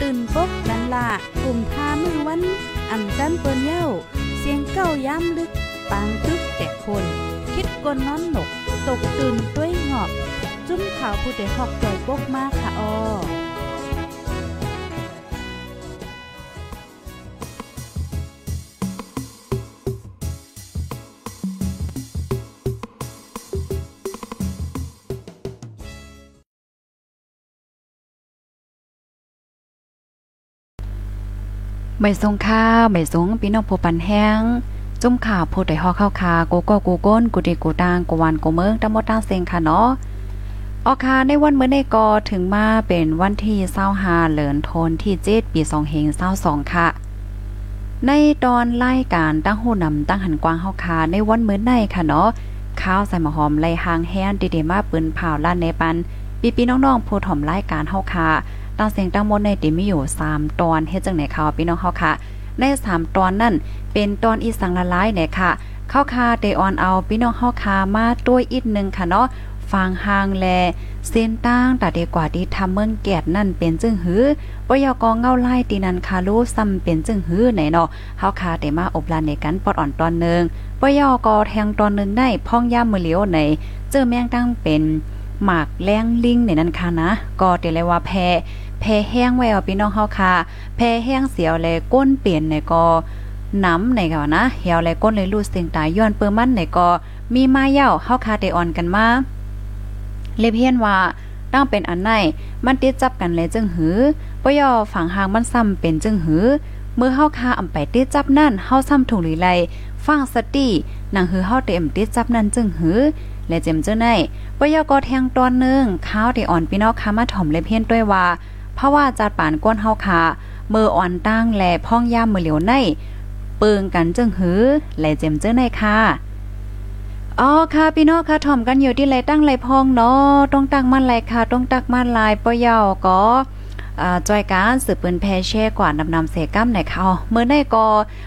ตื่นปกกันละกลุ่มท่ามือวันอ่ำจันเปิ้นเย้า เสียงเก้าย้ำลึก ปางตึกแต่คน คิดกนนอนหนก ตกตื่นด้วยหงอบ จุ้มข่าวผู้ใดหอกใจปกมากค่ะออ ไม่ทรงข้าวไม่ทรงพี่น้องผู้ปันแห้งจุ่มข่าวผู้ใดฮอเข้าคาโกโก้กูก้นกูดีกูตางกูวันกูเมืองตำบลตางเซงค่ะเนาะออคาในวันเมื่อในกอถึงมาเป็นวันที่25เหลือนทนที่7ปี2เฮง22ค่ะ ในตอนรายการตั้งหูนำตั้งหันกวางเฮาคาในวันเมื่อในค่ะเนาะข้าวใส่หมหอมไล่หางแห้งดีๆมาปืนเผาล้านในปันปีปีน้องๆผู้ถ่อมรายการเฮาคา ตั้งเสียงตั้งมดในติมีอยู่3ตอนเฮ็ดจังไหนคะพี่น้องเฮาค่ะใน3ตอนนั่นเป็นตอนอีสังละลายเนี่ยค่ะเข้าคาเดออนเอาพี่น้องเฮาคามาด้วยอีกนึงค่ะเนาะฟังหางแลเส้นตั้งตาเดกว่าที่ทำเมืองแกดนั่นเป็นจึงหือปยกองเงาไล่ตีนันคารู้ซ้ำเป็นจึงหือไหนเนาะเฮาคาเดมาอบลานในกันปอดอ่อนตอนนึงปยกอแทงตอนนึงได้พ่องย่ามมือเหลียวในเจอแมงตั้งเป็นหมากแรงลิงในนั้นค่ะนะก็เตเลยว่าแพ แพแห้งไว้เอาพี่น้องเฮาค่ะแพแห้งเสียวแลก้นเปลี่ยนในก็น้ำในก็นะเหี่ยวแลก้นเลยรูดเสียงตายย้อนเปิ้มันในก็มีมาเย่าเฮาคาเตออนกันมาเลเพียนว่าตั้งเป็นอันไหนมันติดจับกันเลยจึงหือปยอฝังหางมันซ้ำเป็นจึงหือเมื่อเฮาคาอำไปติดจับนั่นเฮาซ้ำถูกหรือไรฟังสติหนังหือเฮาเต็มติดจับนั่นจึงหือและเจมเจ้าในปยอกอแทงตอนนึงข้าวที่อ่อนพี่น้องคามาถ่อมเลเพียนด้วยว่า เพราะว่าจัดป่านก้นเฮาคาเมืออ่อนตั้งแลพ่องย่ามมือเหลียวในเปิงกันจึงหือแลเจมเจ้าในค่ะอ๋อค่ะพี่น้องค่ะถ่อมกันอยู่ที่ไรตั้งไรพองเนาะต้องตั้งมันไรค่ะต้องตักมันลายปะเยาก็ จอยการสืบปืนแพเช่กว่านำนำเสกัมในเขาเมื่อได้ก็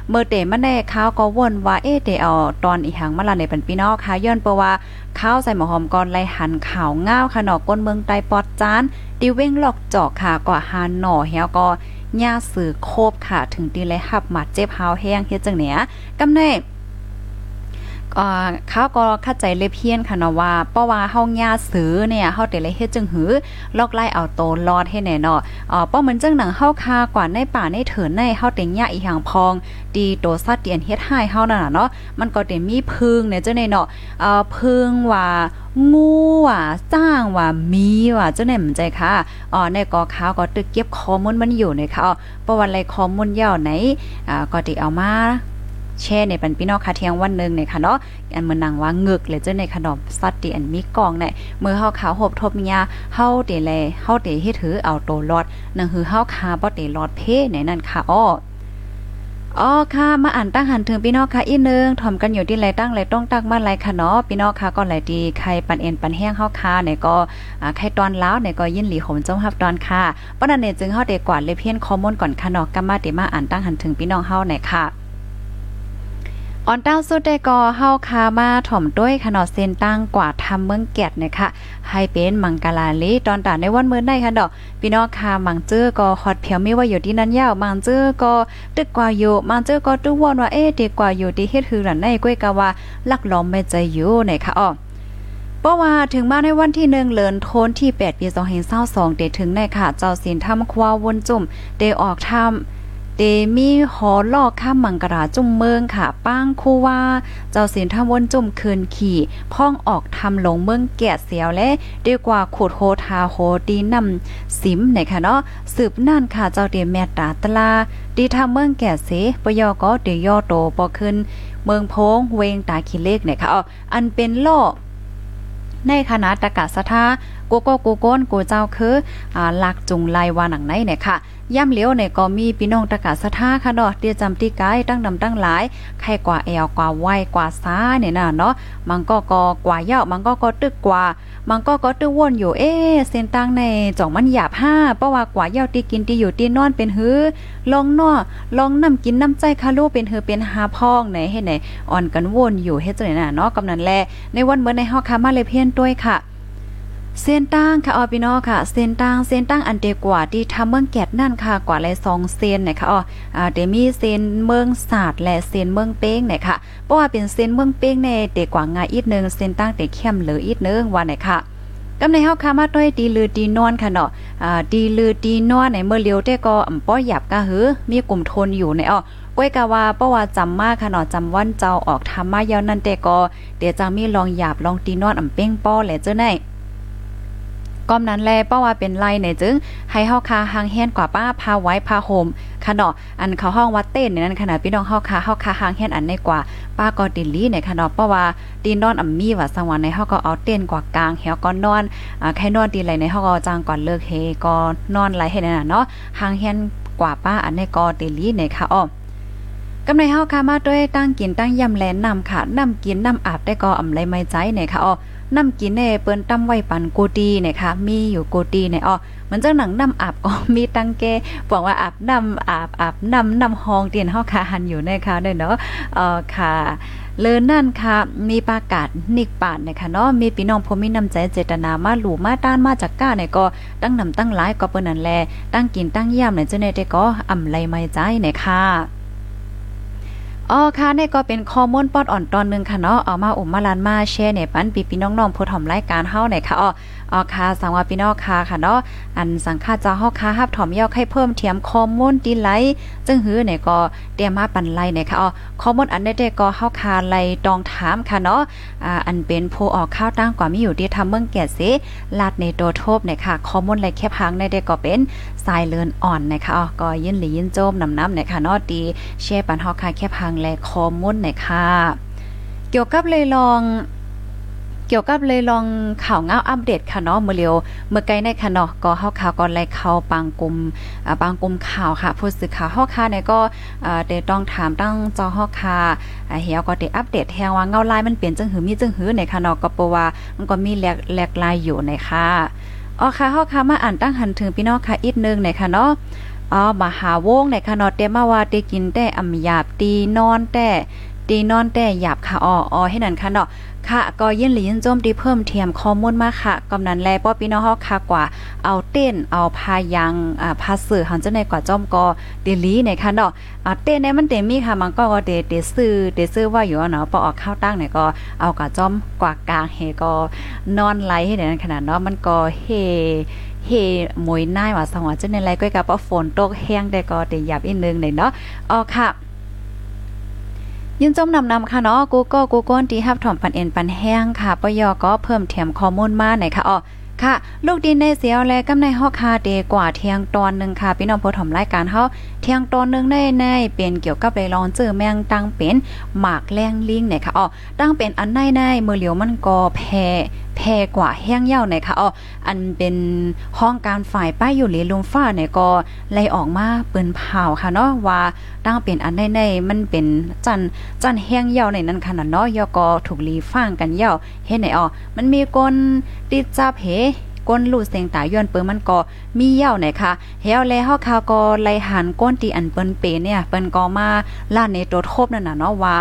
เมื่อเตมันได้ข้าวก็วนว่าเอ๊เตเอาตอนอีหังมาละในปันพี่น้องค่ะย้อนเปว่าข้าวใส่หมอหอมก่อนไล่หันข่าวง้าวค่ะนอกก้นเมืองไตปอดจานดิเว้งหลอกจอกค่ะกว่าหานหน่อเฮียก็ย่าสื่อโคบค่ะ ถึงตีเลยหับหมัดเจ็บหาวแห้งเฮ็ดจังเนี้ยกำเน่ เขาก็เข้าใจเลยเพี้ยนค่ะเนาะว่าเพราะว่าเฮาญาซื้อเนี่ยเฮาแต่เลยเฮ็ดจึงหือลอกไล่เอาโตรอดให้แน่เนาะอ๋อเพราะมันจังหนังเฮาคากว่าในป่าในเถินในเฮาเต็งยาอีหยังพองดีโตสัตว์เตียนเฮ็ดให้เฮานั่นน่ะเนาะมันก็เต็มีพึ่งเนี่ยเจังได๋เนาะเอ่อพึ่งว่างูว่ะจ้างว่ามีว่ะเจ้าไหนมันใจค่ะอ๋อในกอขาวก็ตึกเก็บข้อมูลมันอยู่ในค่ะประวัติอะไรข้อมูลยาวไหนอ่าก็ติเอามา แช่ในปันพี่น้องคาเทียงวันนึงเนี่ยค่ะเนาะอันเมือนังว่าเงึกเลยเจ้าในขนมสัตว์ที่อันมีกองเนี่ยเมื่อเฮาขาวหบทบมียาเฮาเตแลเฮาเตเฮ็ดถือเอาโตรอดนั่นคือเฮาคาบ่เตรอดเพในนั่นค่ะอ้ออ๋อค่ะมาอ่านตั้งหันถึงพี่น้องค่ะอีนึงถ่อมกันอยู่ที่ไรตั้งไรต้องตักมาไรค่ะเนาะพี่น้องค่ะก็ไหลดีใครปันเอ็นปันแห้งเฮาค่ะเนี่ยก็อ่าใครตอนแล้วเนี่ยก็ยินหลีขมจมฮับตอนค่ะเพราะนั้นเนี่ยจึงเฮาได้กว่าเลยเพี้ยนข้อมูลก่อนค่ะเนาะกำมาติมาอ่านตั้งหันถึงพี่น้องเฮาหน่อยค่ะ ออนต้าสุดได้กอเฮาคามาถ่อมด้วยขนอเซนตั้งกว่าทำเมืองแกดนะคะให้เป็นมังกลาลีตอนตาในวันเมื้อได้ค่ะดอกพี่น้องคามังเจอก็ฮอดเพียวมีว่าอยู่ที่นั้นยาวมังเจอก็ตึกกว่าอยู่มังเจอก็ตุ้วนว่าเอ๊ะดีกว่าอยู่ที่เฮ็ดฮือหลันในก้วยกะว่าลักล้อมไม่ใจอยู่ไหนค่ะอ้อเพราะว่าถึงมาในวันที่หนึ่งเลินโทนที่8ปี2522เดถึงในค่ะเจ้าศีลทำควาวนจุ่มเดออกทำ เตมีหอลอกข้ามมังกราจุ่มเมืองค่ะ ป้างคู่ว่า เจ้าสินทวนจุ่มคืนขี่ พ่องออกทำหลงเมืองแก่เสียวและดีกว่าขุดโฮทาโฮดีนำสิมไหนค่ะเนาะสืบนั่นค่ะเจ้าเดียแม่ตาตลาดีทำเมืองแก่เสปยอก็เดียย่อโตปอขึ้น เมืองโพงเวงตาคิเลกเนี่ยค่ะอ๋ออันเป็นล่อในคณะตะกะสะทาโกโกโกโกนโกเจ้าคืออ่าลักจุงไลวาหนังไหนเนี่ยค่ะ ย่ำเหลียวเนี่ยก็มีพี่น้องตะกาสะท่าค่ะเนาะเตียจำตีกายตั้งนำตั้งหลายใครกว่าแอวกว่าไวกว่าซ้าเนี่ยนะเนาะมันก็ก็กว่าเย้ามันก็ก็ตึกกว่ามันก็ก็ตึกวนอยู่เอ๊เส้นตั้งในจ่องมันหยาบห้าเพราะว่ากว่าเย้าตีกินตีอยู่ตีนอนเป็นหือลองนอลองน้ำกินน้ำใจคาลูเป็นหือเป็นหาพองไหนเฮ็ดไหนอ่อนกันวนอยู่เฮ็ดจังได๋น่ะเนาะกำนันแลในวันเมื่อในฮาค่ะมาเลยเพียนด้วยค่ะ เส้นตั้งค่ะออพี่น้องค่ะ เส้นตั้งเส้นตั้งอันเดกว่าที่ทำเมืองแกดนั่นค่ะกว่าเลย2เส้นนะคะอ๋ออ่าเดมีเส้นเมืองศาสตร์และเส้นเมืองเป้งเนี่ยค่ะเพราะว่าเป็นเส้นเมืองเป้งในเดกว่าง่ายอีกนึงเส้นตั้งแต่เข้มหลืออีกนึงว่าไหนค่ะกำในเฮาค่ะมาด้วยดีลือดีนอนค่ะเนาะอ่าดีลือดีนอนในเมื่อเลียวแต่ก็อ่ำป้อหยับกะหือมีกลุ่มทนอยู่ในอ๋อก้อยกะว่าเพราะว่าจำมากค่ะเนาะจำวันเจ้าออกทำมายาวนั่นแต่ก็เดี๋ยวจังมีลองหยาบลองตีนอนอ่ำเป้งป้อแหละเจ้าไหน ก้อมนั้นแลเพราะว่าเป็นไรเนี่ยจึง ให้เฮาคาหางแฮนกว่าป้าพาไว้พาโฮมค่ะเนาะอันเขาห้องวัดเต้นเนี่ยนั่นขนาดพี่น้องเฮาคาเฮาคาหางแฮนอันในกว่าป้าก็ติลีเนี่ยค่ะเนาะเพราะว่าตีนอนอ่ำมีว่าสังวันในเฮาก็เอาเต้นกว่ากลางเฮาก็นอนอ่าใครนอนตีไหลในเฮาก็จางก่อนเลิกเฮก็นอนไหลให้นั่นน่ะเนาะหางแฮนกว่าป้าอันในก็ติลีเนี่ยค่ะอ้อกำในเฮาค่ะมาด้วยตั้งกินตั้งยำแลนนำค่ะนำกินนำอาบได้ก็อำไรไม่ใจเนี่ยค่ะอ้อ น้ำกินเน่เปิ้นตั้มไว้ปันโกตีเนี่ยค่ะ มีอยู่โกตีเนี่ยอ๋อมันจังหนังน้ำอาบก็มีตั้งแกบอกว่าอาบน้ำอาบอาบน้ำน้ำหองเตียนเฮาค่ะหันอยู่นะคะเด้อเนาะเอ่อค่ะเลินนั่นค่ะ มีประกาศนิกปาดนะคะเนาะ มีพี่น้องพมีน้ำใจเจตนามาหลู่มาต้านมาจากก้าเนี่ยก็ตั้งนำตั้งหลายก็เปิ้นนั่นแลตั้งกินตั้งย่ำเนี่ยเจ้าเนี่ยได้ก็อ่ำไรไม่ใจเนี่ยค่ะ อ๋อค่ะนี่ก็เป็นข้อมูลปอดอ่อนตอนนึงค่ะเนาะเอามาอุ่มมาลานมาแชร์เนี่ยปันปีพี่น้องๆผู้ถ่อมรายการเฮาเนี่ยค่ะอ๋ออ๋อค่ะสังว่าพี่น้องค่ะค่ะเนาะอันสังฆาจ้าเฮาค่ะฮับถ่อมยอกให้เพิ่มเทียมข้อมูลดีไลจึงหื้อเนี่ยก็เตรียมมาปันไลเนี่ยค่ะอ๋อข้อมูลอันได้ก็เฮาค่ะไลตองถามค่ะเนาะอ่าอันเป็นผู้ออกข้าวตั้งกว่ามีอยู่ที่ทำเมืองแก่เสลาดในโตโทบเนี่ยค่ะข้อมูลไลแคบพังในได้ก็เป็น สายเลือนอ่อนนะคะอ๋อก็ยินหลียินโจมนำน้ำเนี่ยค่ะนาะดีแชร์ปันเฮาค่ะแคบพังและข้อมูลเนี่ยค่ะเกี่ยวกับเลยลองเกี่ยวกับเลยลองข่าวเงาอัปเดตค่ะเนาะเมื่อเร็วเมื่อไกลในค่ะเนาะก็เฮาข่าวก่อนไล่เข้าปังกลุ่มอ่าปังกลุ่มข่าวค่ะ ผู้สื่อข่าวเฮาค่ะเนี่ยก็อ่าได้ต้องถามตั้งจอเฮาค่ะอ่าเฮียก็ได้อัปเดตแฮงว่าเงาลายมันเปลี่ยนจังหือมีจังหือในค่ะเนาะก็เพราะว่ามันก็มีแหลกแหลกลายอยู่ในค่ะ อ๋อค่ะเฮาค่ะมาอ่านตั้งหันถึงพี่น้องค่ะอีกนึงในค่ะเนาะอ๋อมหาวงในค่ะเนาะเตมาว่าเตกินแต่อำหยาบตีนอนแต่ตีนอนแต่หยาบค่ะอ๋ออ๋อให้นั่นค่ะเนาะ ค่ะก็ยินหลียินจมตีเพิ่มเทียมข้อมูลมาค่ะกำนันแลป้อพี่น้องเฮาค่ะกว่า เอาเต้นเอาพายังอ่าพาสื่อหันเจังได๋กว่าจอมก็เดลีเนี่ยค่ะเนาะอ่าเต้นเนี่ยมันเต็มมีค่ะมันก็เดเดซื้อเดซื้อว่าอยู่เนาะปอออกข้าวตั้งเนี่ยก็เอากะจ้อมกว่ากลางเฮก็นอนไหลให้ได้ขนาดเนาะมันก็เฮเฮมวยน่ายว่าสว่าจังได๋ไรก็กับป้อฝนตกแห้งได้ก็ได้หยับอีกนึงเนาะอ๋อค่ะ ยินจมนำนำค่ะเนาะกูก็กูก้นที่ฮับถ่อมปันเอ็นปันแห้งค่ะปยอก็เพิ่มเทียมข้อมูลมาหน่อยค่ะอ๋อค่ะลูกดินในเสียวและกำในฮอกคาเดกว่าเที่ยงตอนหนึ่งค่ะ พี่น้องผู้ถมรายการเฮาเที่ยงตอนหนึ่งในในเป็นเกี่ยวกับเลยลองเจอแมงตั้งเป็นหมากแรงลิงเนี่ยค่ะอ๋อตั้งเป็นอันในในมือเหลียวมันก็แพ แพกว่าแห้งเย่าเนี่ยค่ะอ๋ออันเป็นห้องการฝ่ายป้ายอยู่หลีลุมฟ้าเนี่ยก็ไล่ออกมาเปิ้นเผาค่ะเนาะว่าตั้งเป็นอันในในมันเป็นจันจันแห้งเย่าในนั้นค่ะเนาะยอก็ถูกลีฟ้างกันเย่าเฮ็ดไหนอ๋อมันมีคนติดจับเหก้นลูดเสียงตายย้อนเปิ้มันก็มีเย่าไหนค่ะเฮวแลเฮาคาก็ไล่หันก้นตีอันเปิ้นเปเนี่ยเปิ้นก็มาล่าในตัวทบนั่นน่ะเนาะว่า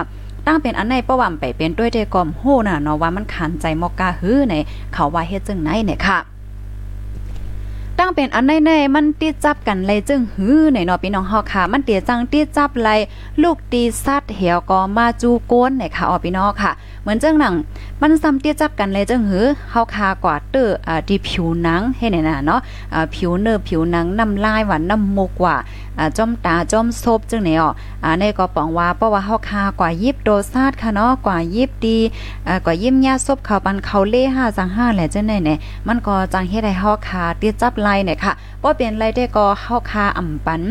ตั้งเป็นอันในประวัมไปเป็นด้วยเดกอมโหน่ะเนาะว่ามันขันใจมอกกาฮื้อในเขาว่าเฮ็ดจึงไหนเนี่ยค่ะตั้งเป็นอันในในมันติดจับกันเลยจึงฮื้อในเนาะพี่น้องเฮาค่ะ มันเตียจังติดจับไลลูกตีซัดเหี่ยวก็มาจูโกนในค่ะอ๋อพี่น้องค่ะ เหมือนจังหนัง มันซ้ำเตี้ยจับกันเลยจังหื้อเฮาคากว่าเตออ่าที่ผิวหนังให้เนี่ยนะเนาะอ่าผิวเนื้อผิวหนังน้ำลายหวานน้ำมูกว่าจ้อมตาจ้อมซบจังเนี่ยอ่าในก็ปองว่าเพราะว่าเฮาคากว่ายิบโดซาดค่ะเนาะกว่ายิบดีอ่ากว่ายิ้มยาซบเขาปันเขาเล่5จัง5แหละจังได๋เนี่ยมันก็จังเฮ็ดให้เฮาคาตีจับไลเนี่ยค่ะบ่เป็นไรได้ก็เฮาคาอ่ำปัน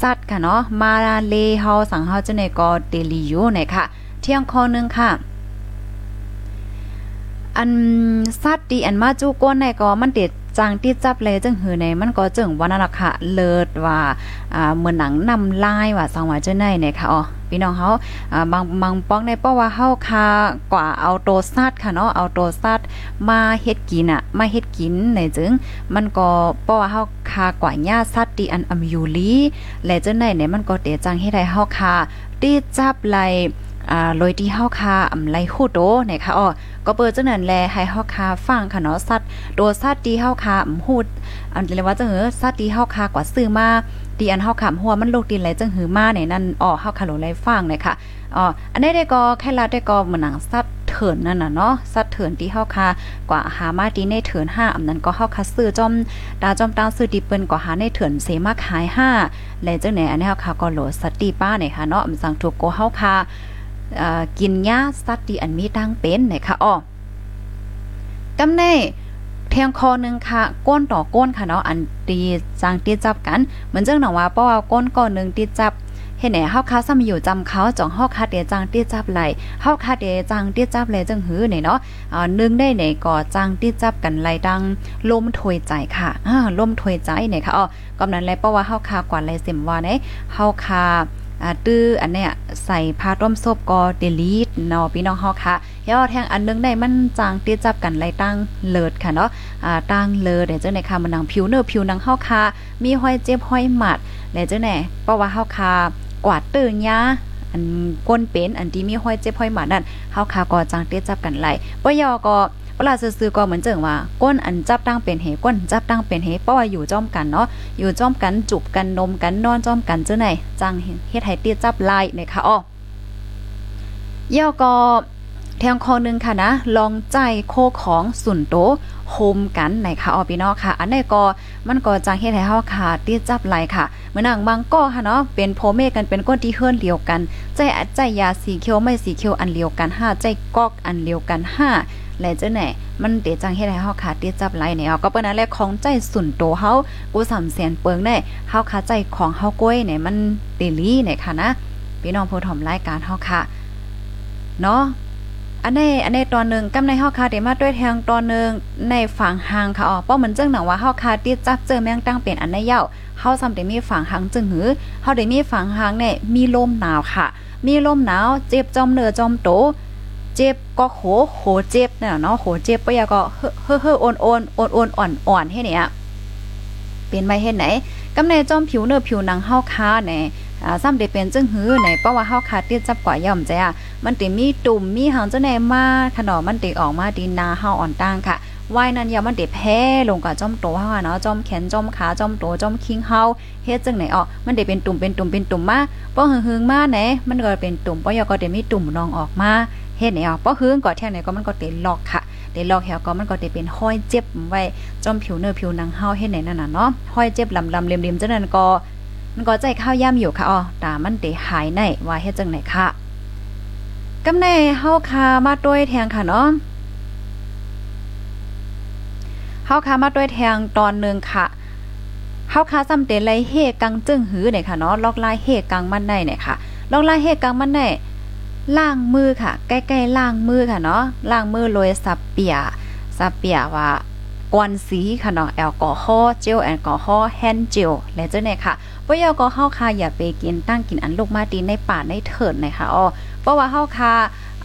สัตว์ค่ะเนาะมาเลเฮาสังเฮาจังได๋ก็เตลีอยู่เนี่ยค่ะ เที่ยงคอนึงค่ะอันสัตว์ดีอันมาจูก้นในก็มันเด็ด จางที่จับเลยจึงหือในมันก็จึงวันนั้นล่ะค่ะเลิศว่าอ่าเหมือนหนังนำลายว่าสังว่าจะไหนเนี่ยค่ะอ๋อพี่น้องเฮาอ่าบางบางป้องในเพราะว่าเฮาคากว่าเอาโตซัดค่ะเนาะเอาโตซัดมาเฮ็ดกินอะมาเฮ็ดกินในจึง มันก็เพราะว่าเฮาคากว่าหญ้าสัตว์ที่อันอำยูลีและจังไหนเนี่ยมันก็เตจังเฮ็ดให้เฮาค่าที่จับไลอ่าโดยที่เฮาค่าอำไลฮู้โตเนี่ยค่ะอ๋อ ก็เปิดจังนั้นแลให้เฮาคาฟังค่ะเนาะสัตว์ตัวสัตว์ที่เฮาคาอำฮู้อันเรียกว่าจังเหือสัตว์ที่เฮาคากว่าซื้อมาที่อันเฮาขำหัวมันโลกดินไหลจังหือมาเนี่ยนั่นอ๋อเฮาคาโลไลฟังเนี่ยค่ะอ๋ออันนี้ได้ก็แค่ละได้ก็เหมือนหนังสัตว์เถินนั่นน่ะเนาะสัตว์เถินที่เฮาคากว่าหามาที่ในเถิน5อำนั้นก็เฮาคาซื้อจอมตาจอมตาซื้อที่เปิ้นก็หาในเถินเสมาขาย5และจังไหนอันนี้เฮาคาก็โหลสัตว์ตีป้าเนี่ยค่ะเนาะอำสังถูกโกเฮาคา กินหญ้าสัตว์ที่อันมีดังเป็นนี่ยค่ะอ้อกำในแทงคอนึงค่ะ ก้นต่อก้นค่ะเนาะอันตีจางตีจับกันเหมือนจังหนังว่าเพราะว่าก้นก้อนนึงตีจับเฮ็ดไหนเฮาคาซ้ำอยู่จำเขาจ่องเฮาคาเดจางตีจับไหลเฮาคาเดจางตีจับไหลจังหือนี่เนาะอ่านึงได้ไหนก็จางตีจับกันไหลดังลมถวยใจค่ะอ่าลมถวยใจเนี่ยค่ะอ๋อกำนั้นแลเพราะว่าเฮาคากว่าไหลเสิมว่าเนี่ยเฮาคา ตื้ออันเนี้ยใส่ผ้าต้มซบก็เดลีทเนาะพี่น้องเฮาค่ะเฮาแทงอันนึงได้มันจางตีจับกันไหลตั้งเลิศค่ะเนาะอ่าตั้งเลิศเดี๋ยวเจังได๋ค่ะมันหนังผิวเนื้อผิวหนังเฮาค่ะมีห้อยเจ็บห้อยหมัดแล้วเจังได๋เพราะว่าเฮาค่ะกวาดตื้อยาอันก้นเป็นอันที่มีห้อยเจ็บห้อยหมัดนั่นเฮาค่ะก็จางเตี้ยจับกันไหลบ่ยอก็ เวลาซื้อๆก็เหมือนเจิงว่าก้นอันจับตั้งเป็นเหก้นจับตั้งเป็นเหเพราะว่าอยู่จ้อมกันเนาะอยู่จ้อมกันจูบกันนมกันนอนจ้อมกันเจ้าไหนจังเฮ็ดให้เตี้ยจับลายนะคะอ้อย่อก็ แทงคอนึงค่ะนะ ลองใจโคของสุนโตโฮมกันไหนค่ะออพี่น้องค่ะ อันนี้ก็มันก็จังเฮ็ดให้เฮาค่ะตีจับไหลค่ะเหมือนหนังบางก็ค่ะเนาะเป็นโพเมกันเป็นก้นที่เฮือนเดียวกัน ใจใจยาสีเขียวไม่สีเขียวอันเดียวกัน5ใจกอกอันเดียวกัน5และเจ้าไหนมันเตจังเฮ็ดให้เฮาค่ะตีจับไหลเนี่ยก็เปิ้นอันแรกของใจสุนโตเฮากูสำแสนเปิงได้เฮาค่ะใจของเฮาก้อยเนี่ยมันเตลีเนี่ยค่ะนะพี่น้องผู้ถมรายการเฮาค่ะเนาะ อันนี้อันนี้ตอนหนึ่งกำในเฮาคาเดมาด้วยแทงตอนหนึ่งในฝั่งหางค่ะอ๋อป้อมันจึงหนังว่าเฮาคาติดจับเจอแมงตั้งเป็นอันในเย้าเฮาซ้ำได้มีฝั่งหางจึงหือเฮาได้มีฝั่งหางเนี่ยมีลมหนาวค่ะ มีลมหนาวเจ็บจอมเนื้อจอมโตเจ็บก็โหโหเจ็บเนี่ยเนาะโหเจ็บปะยาก็เฮ้อเฮ้อโอนโอนโอนโอนอ่อนอ่อนให้เนี่ยเป็นไม่เฮ็ดไหนกำในจอมผิวเนื้อผิวหนังเฮาคาเนี่ย อ่าซ้ำได้เป็นจึงหือไหนเพราะว่าเฮาคาติดจับกว่าย่อมใจ้ะมันติมีตุ่มมีหางจังได๋มาขนมมันติออกมาดินนาเฮาอ่อนต่างค่ะว่ายนั้นอย่ามันติแพ้ลงกับจอมโตเฮาเนาะจอมแขนจอมขาจอมโตจอมคิงเฮาเฮ็ดจังไหนออกมันได้เป็นตุ่มเป็นตุ่มเป็นตุ่มมาป้อหึงๆมาไหนมันก็เป็นตุ่มป้อยก็ได้มีตุ่มนองออกมาเฮ็ดไหนออกป้อหึงก็แท่ไหนก็มันก็เตล็อกค่ะเตล็อกแถวก็มันก็ได้เป็นห้อยเจ็บไว้จอมผิวเนื้อผิวหนังเฮาเฮ็ดไหนนั่นน่ะเนาะห้อยเจ็บลำๆเลียมๆจังนั้นก็ มันก็ใจข้าวย่ำอยู่ค่ะอ๋อตามันเตหายในว่าเฮ็ดจังไหนค่ะกำในเฮาคามาด้วยแทงค่ะเนาะเฮาคามาด้วยแทงตอนนึงค่ะเฮาคาซ้ำเตไลเฮกังจึงหือเนี่ยค่ะเนาะลอกลายเฮกังมันได้เนี่ยค่ะลอกลายเฮกังมันได้ล้างมือค่ะ ใกล้ๆล้างมือค่ะเนาะล้างมือโรยซับเปียซับเปียว่า กวนสีค่ะเนาะแอลกอฮอล์เจลแอลกอฮอล์แฮนด์เจลและเจ้าเนี่ยค่ะบ่ยอลก็เฮาค่ะอย่าไปกินตั้งกินอันลูกมาตีในป่าในเถิดนะคะอ๋อเพราะว่าเฮาค่ะ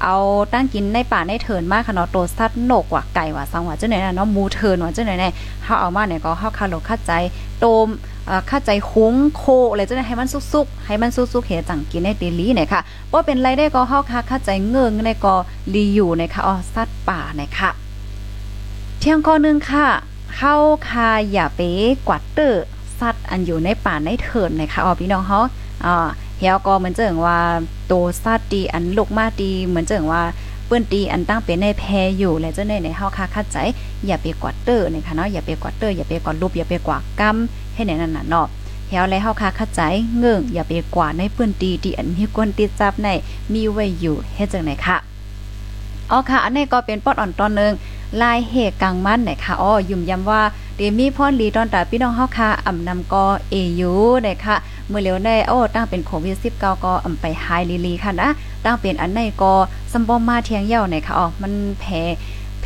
เอาตั้งกินในป่าในเถินมากค่ะเนาะโตสัตว์นกว่าไก่ว่าสังว่าเจังไหนน่ะเนาะมูเถินว่าเจังไหนแน่เฮาเอามาเนี่ยก็เฮาค่ะโลคัดใจโตมเอ่อคัดใจคุ้งโคอะไรจังไหนให้มันสุกๆให้มันสุกๆเฮจังกินในเดลีเนี่ยค่ะบ่เป็นไรได้ก็เฮาค่ะคัดใจเงิงในก็ลีอยู่นะคะอ๋อสัตว์ป่านะคะ เที่ยงข้อนึงค่ะเฮาค่ะอย่าไปกวาดเตอร์สัตว์อันอยู่ในป่าในเถินนะคะอ๋อพี่น้องเฮาอ่าเฮียก็เหมือนเจิงว่าโตสัตว์ตีอันลูกมาตีเหมือนเจิงว่าเปิ้นตีอันตั้งเป็นในแพอยู่และเจ้าในในเฮาคาคัดใจ อย่าไปกวาดเตอร์นะคะเนาะอย่าไปกวาดเตอร์อย่าไปกวาดรูปอย่าไปกวาดกำให้ไหนนั่นน่ะเนาะเฮียและเฮาคาคัดใจเงื่งอย่าไปกวาดในเปิ้นตีที่อันมีกวนติดจับในมีไว้อยู่เฮ็ดจังไหนค่ะอ๋อค่ะ อันนี้ก็เป็นปอดอ่อนตอนนึง ลายเหตุกลางมันนะคะอ๋อยุ่มย้ำว่าเดมีพรลีตอนตาพี่น้องเฮาค่ะอ่ำนำกอเอยูนะคะเมื่อเร็วได้โอ้ตั้งเป็นโควิด19ก็อ่ำไปไฮลีลีค่ะนะตั้งเป็นอันในก็สมบ่มมาเทียงเย่าไหนค่ะอ๋อมันแพ้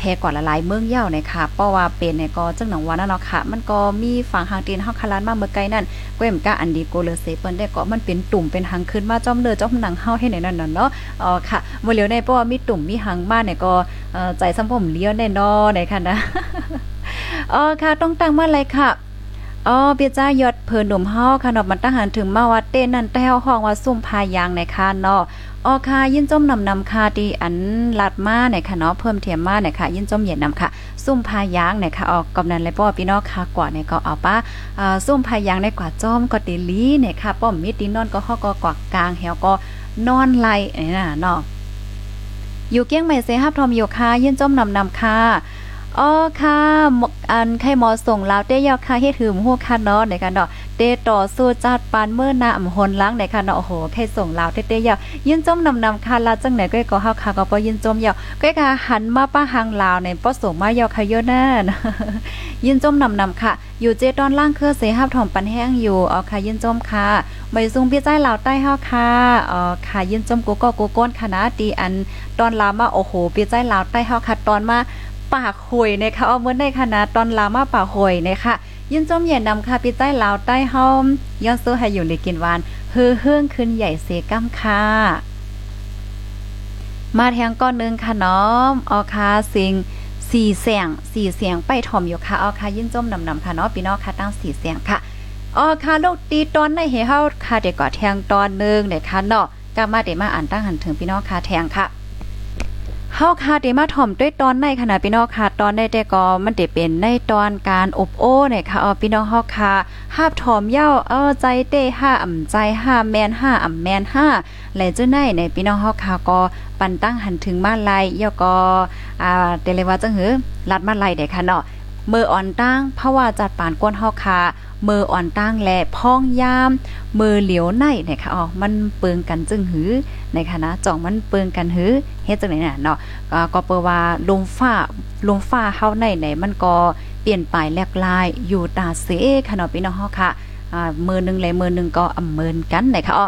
แแพกว่าละลายเมืองเย่าเนี่ยค่ะเพราะว่าเป็นเนี่ยก็จังหนังวานั่นเนาะค่ะ มันก็มีฝั่งหางตีนเฮาคลานมาเมื่อไกลนั่นก้มก้าอันดีโกเลเซเปิ้นได้ก็มันเป็นตุ่มเป็นหางขึ้นมาจ้อมเลือจ้อมหนังเฮาให้ในนั้นเนาะอ๋อค่ะบ่อเหลียวในเพราะว่ามีตุ่มมีหางมาเนี่ยก็ ใจสัมผมเลี้ยวแน่นอนในค่ะนะอ๋อค่ะต้องตั้งมาเลยค่ะอ๋อเปียจ้ายอดเพิ่นหนุ่มเฮาค่ะเนาะมันตั้งหันถึงมาวัดเต้นนั่นแต่เฮาห้องว่าซุ่มพายางในค่ะเนาะออค่ะยินจมนำนำค่ะดีอันลัดมาเนี่ยค่ะเนาะเพิ่มเทียมมาเนี่ยค่ะ ยินจมเย็นนำค่ะ ซุ่มพายางเนี่ยค่ะออกกำนันเลยป้อพี่น้องค่ะกว่าเนี่ยก็เอาป้าอ่าซุ่มพายางในกว่าจอมก็ติลีเนี่ยค่ะป้อมมิดดินนอนก็ฮอกก็กว่ากลางแหวก็นอนไหลนี่น่ะเนาะ อยู่เกี้ยงใหม่เซฮับทอมโยู่ค่ะยินจมนำนำค่ะ อ๋อค่ะ อันไข่หมอส่งลาวเต้ยอค่ะเฮ็ดหืมฮู้ค่ะเนาะในกันเนาะเตต่อสู้จัดปานเมื่อหน้าอำหนล้างในค่ะเนาะโอ้โหไข่ส่งลาวเต้ๆยอยินจมนำนำค่ะลาจังไหนก็ก็เฮาค่ะก็บ่ยินจมยอก็ค่ะหันมาป้าหางลาวในป้อส่งมายอค่ะเยอะแน่ยินจมนำนำค่ะ อยู่เจตอนล่างเครือเสฮับถอมปันแห้งอยู่อ๋อค่ะยินจมค่ะใบซุงพี่ใจลาวใต้เฮาค่ะอ๋อค่ะยินจมกูก็กูก้นคณะตีอันตอนลามาโอ้โหพี่ใจลาวใต้เฮาค่ะตอนมา ปากหวยนะคะเอาเมื่อในคณะตอนลามาปากหวยนะคะยินจมเย็นนำค่ะพี่ใต้ลาวใต้เฮาย้อนซื้อให้อยู่ในกินวานเฮือเฮืองขึ้นใหญ่เสกัมค่ะมาแทงก้อนนึงค่ะน้อมออคาสิงสี่เสียงสี่เสียงไปถ่อมอยู่ค่ะออคายินจมนำนำค่ะเนาะพี่น้องค่ะตั้งสี่เสียงค่ะออคาโลกตีตอนในเฮาค่ะเด็กก่อแทงตอนนึงเนี่ยค่ะเนาะก็มาเดมาอ่านตั้งหันถึงพี่น้องค่ะแทงค่ะ เฮาคาเดมาถ่อมด้วยตอนในขณะพี่น้องค่ะตอนได้แต่ก็มันได้เป็นในตอนการอบโอ้เนี่ยค่ะเอาพี่น้องเฮาคาหาบถ่อมเย้าเออใจเต้ห้าอ่ำใจห้าแมนห้าอ่ำแมนห้าและเจ้าในในพี่น้องเฮาคาก็ปันตั้งหันถึงมาลายเยาก็อ่าเตเลยว่าจังหือลัดมาลายได้ค่ะเนาะเมื่ออ่อนตั้งเพราะว่าจัดปานก้นเฮาคา มืออ่อนตั้งและพ้องยามมือเหลียวในนะคะอ๋อมันเปิงกันจึงหือนะคะนะจ่องมันเปิงกันหือเฮ็ดจังไหนน่ะเนาะก็เปิว่าลมฟ้าลมฟ้าเฮาในไหนมันก็เปลี่ยนไปแลกลายอยู่ตาเสค่ะเนาะพี่น้องเฮาค่ะอ่ามือนึงเลยมือนึงก็อำเมินกันนะคะอ๋อ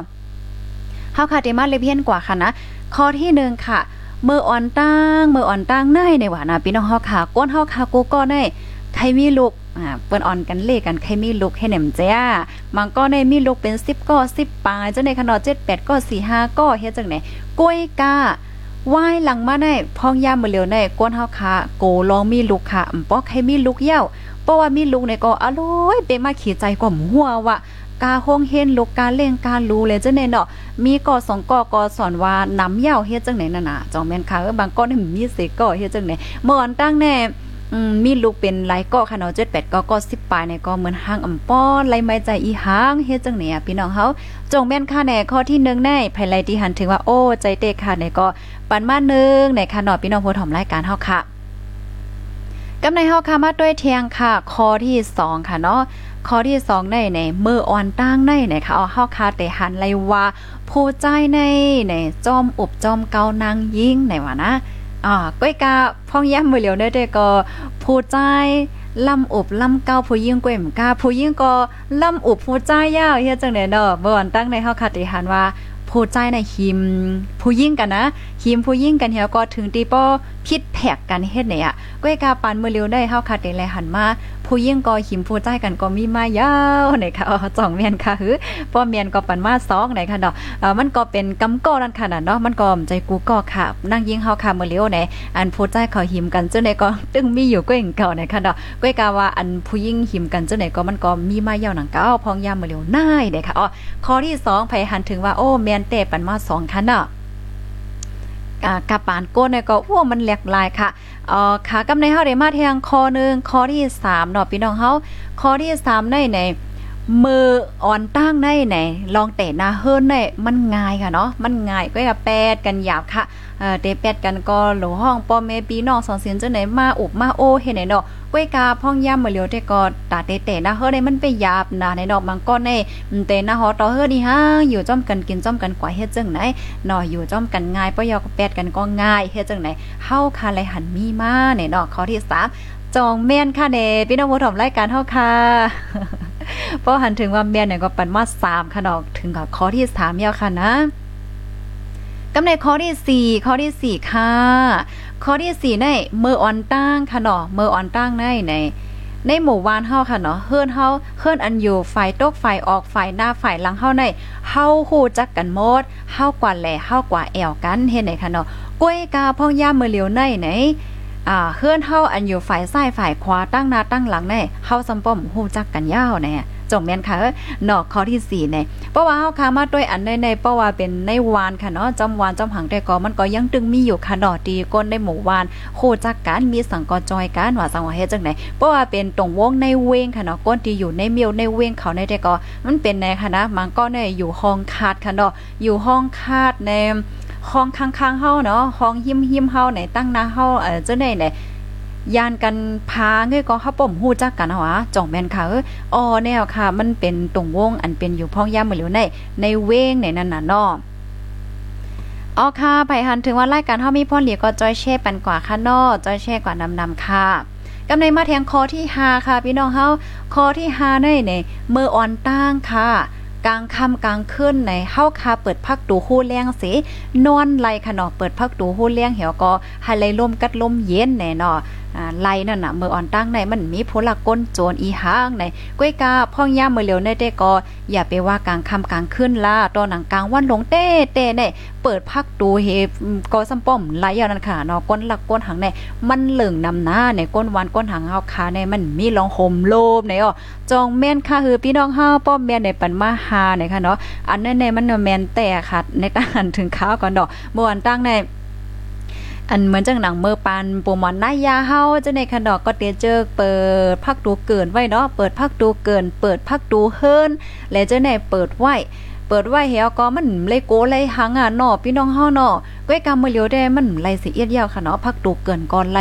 เฮาค่ะเตมาเลยเพียนกว่าค่ะนะข้อที่1ค่ะมืออ่อนตั้งมืออ่อนตั้งในในว่านะพี่น้องเฮาค่ะก้นเฮาค่ะกูก็ได้ ใครมีลูกอ่าเปิ้นออนกันเล่กันใครมีลูกให้แหนมจ้ามันก็ได้มีลูกเป็น10ก็10ปลายจังในขนาด7 8ก็4 5ก็เฮ็ดจังไหนกล้วยกาว่ายหลังมาได้พองยามมื้อเหลียวในก้นเฮาค่ะโกลองมีลูกค่ะอำปอกให้มีลูกเย้าเพราะว่ามีลูกในก็อร่อยเป็นมาขี้ใจกว่าหัวว่ากาห้องเฮ็นลูกกาเล่งการู้เลยเจังได๋เนาะมีก่อสองก่อก็สอนว่าน้ำเหย้าเฮ็ดจังไหนนั่นน่ะจองแม่นค่ะเออบางก้อนมีเสก่อเฮ็ดจังไหนเมื่ออันตั้งแน่ มีลูกเป็นหลายก็ค่ะเนาะ7 8ก็ก็10ปลายในก็เหมือนห้างอำป้อนไล่ไม่ใจอีหางเฮ็ดจังเนี่ยพี่น้องเฮาจงแม่นค่ะแน่ข้อที่1ในภายไลที่หันถึงว่าโอ้ใจเตะค่ะในก็ปันมานึงในค่ะเนาะพี่น้องผู้ถมรายการเฮาค่ะกำในเฮาค่ะมาด้วยเทียงค่ะข้อที่2ค่ะเนาะข้อที่2ในในมืออ่อนตั้งในในค่ะเอาเฮาค่ะแต่หันไลว่าผู้ใจในในจอมอบจอมเกานางยิ่งในว่านะ อ่าก้อยกาพ่องแย้มมือเหลียวได้แต่ก็ผู้ใจลำอบลำเก้าผู้ยิ่งกวยมกาผู้ยิ่งก็ลำอบผู้ใจยาวเฮียจังไหนเนาะเมื่อวันตั้งในเฮาคติหันว่า ผู้ใจในหิมผู้ยิ่งกันนะหิมผู้ยิ่งกันเฮียก็ถึงตีป้อพิษแผกกันเฮ็ดเนี่ยก้อยกาปานมือเร็วได้เฮาคัดได้แลหันมาผู้ยิ่งก็หิมผู้ใจกันก็มีมายาวไหนค่ะจ่องเมียนค่ะหือป้อเมียนก็ปันมา2ไหนค่ะเนาะเออมันก็เป็นกำก้อนั่นค่ะเนาะมันก็ใจกูก็ค่ะ นั่งยิ่งเฮาค่ะมือเร็วไหนอันผู้ใจเขาหิมกันเจังได๋ก็ตึงมีอยู่ก้อยเก่าไหนค่ะเนาะก้อยกาว่าอันผู้ยิ่งหิมกันเจังได๋ก็มันก็มีมายาวหนังเก้าพองยามเมือเร็วน่ายเด้ค่ะอ๋อข้อที่2ไผหันถึงว่าโอ้เมียนเตปันมา2ค่ะเนาะกาปานก้นเนี่ยก็โอ้มันแหลกลายค่ะเอ่อขากำในเฮาได้มาแทงคอนึงคอที่3เนาะพี่น้องเฮาคอที่3ในใน มืออ่อนตั้งในไหนลองเตะนาเฮิรนในมันง่ายค่ะเนาะมันง่ายก็อย่าแปดกันหยาบค่ะเออเตะแปดกันก็หลห้องป้อแม่ปีน้องสองเสียนจังไหนมาอุบมาโอเฮ็ดไหนเนาะก้วยกาพ่องย่ำมาเลียวแต่ก็ตาเตะนะเฮ้อในมันไปหยาบนะในดอกมังก้อนในเตะนะฮอต่อเฮ้อนี่ฮะอยู่จ้อมกันกินจ้อมกันกว่าเฮ็ดจังไหนเนาะอยู่จ้อมกันง่ายปยอก็แปดกันก็ง่ายเฮ็ดจังไหนเฮาคาไลหันมีมาในเนาะข้อที่3 จองแม่นค่ะเนพี่น้องผู้ชมรายการเฮาค่ะพอหันถึงว่าแม่นเนี่ยก็ปันมา3ค่ะเนาะถึงกับข้อที่3ยาวค่ะนะกำในข้อที่4ข้อที่4ค่ะข้อที่4ในเมื่ออ่อนตั้งค่ะเนาะเมื่ออ่อนตั้งในในในหมู่บ้านเฮาค่ะเนาะเฮือนเฮาเฮือนอันอยู่ฝ่ายตกฝ่ายออกฝ่ายหน้าฝ่ายหลังเฮาในเฮาฮู้จักกันหมดเฮากว่าแหล่เฮากว่าแอวกันเฮ็ดไหนค่ะเนาะกล้วยกาพ่องย่ามือเหลียวในไหน อ่าเฮือนเฮาอันอยู่ฝ่ายซ้ายฝ่ายขวาตั้งหน้าตั้งหลังในเฮาซัมป้อมฮู้จักกันยาวแน่จงแม่นค่ะเนาะข้อที่4เนี่เพราะว่าเฮาคามาด้วยอันในในเพราะว่าเป็นในวานค่ะเนาะจอมวานจอมหังแต่ก็มันก็ยังตึงมีอยู่ค่ะเนาะตีก้นในหมู่วานโคจักกันมีสังกอจอยกันว่าสังว่าเฮ็ดจังได๋เพราะว่าเป็นตรงวงในเวงค่ะเนาะก้นที่อยู่ในเมียวในเวงเขาในแต่ก็มันเป็นในค่ะนะมันก็ในอยู่ห้องคาดค่ะเนาะอยู่ห้องคาดใน ห้องข้างๆเฮาเนาะห้องหิมหิมเฮาไหนตั้งหน้าเฮาเออจังได๋เนี่ยยานกันพาเงยก็เฮาป่มฮู้จักกันหวะจ่องแมนค่ะเอออ๋อแนวค่ะ มันเป็นตรงวงอันเป็นอยู่พ้องย่ามือเหลียวในในเว้งในนั้นน่ะเนาะอ๋อค่ะไปหันถึงว่ารายการเฮามีพ่อเหลียก็จอยแช่ปันกว่าค่ะเนาะจอยแช่กว่านำนำค่ะกำในมาแทงคอที่5ค่ะ พี่น้องเฮาคอที่5ในในเมื่ออ่อนตั้งค่ะ กลางค่ำกลางคืนในเฮาคาเปิดพักดูฮู้เลี้ยงสินอนไลขนอเปิดพักดูฮู้เลี้ยงเหี่ยวก็ให้ไล่ลมกัดลมเย็นแน่นอ ไล่นั่นน่ะเมื่ออ่อนตั้งในมันมีพลกก้นโจรอีหางในก้วยกาพ่องย่าเมื่อเร็วในเด้ก็อย่าไปว่ากลางค่ำกลางคืนล่ะตอนหนังกลางวันลงเต้เต้ในเปิดพักดูเฮก็ซ้ำป้อมไล่ยาวนั่นค่ะเนาะก้นหลักก้นหางในมันเหลืองนำหน้าในก้นวันก้นหางเฮาคาในมันมีรองห่มโลบในอ๋อจองแม่นค่ะคือพี่น้องเฮาป้อมแม่นในปันมาหาในค่ะเนาะอันนั้นในมันแม่นแต่ค่ะในตั้งถึงข้าวก่อนดอกเมื่อวันตั้งใน อันเหมือนจังหนังเมื่อปันปูมอนนายาเฮาจะในขนดอกก็เตียเจอเปิดพักดูเกินไว้เนาะเปิดพักดูเกิน เปิดพักดูเฮิรนและจะในเปิดไว้ ปิดไว้เหี่ยวก็มันเลยโกเลยหังอะเนาะพี่น้องเฮาเนาะก้อยกำมือเลียวได้มันไหลสิเอียดยาวค่ะเนาะพักดูเกินก่อนไหล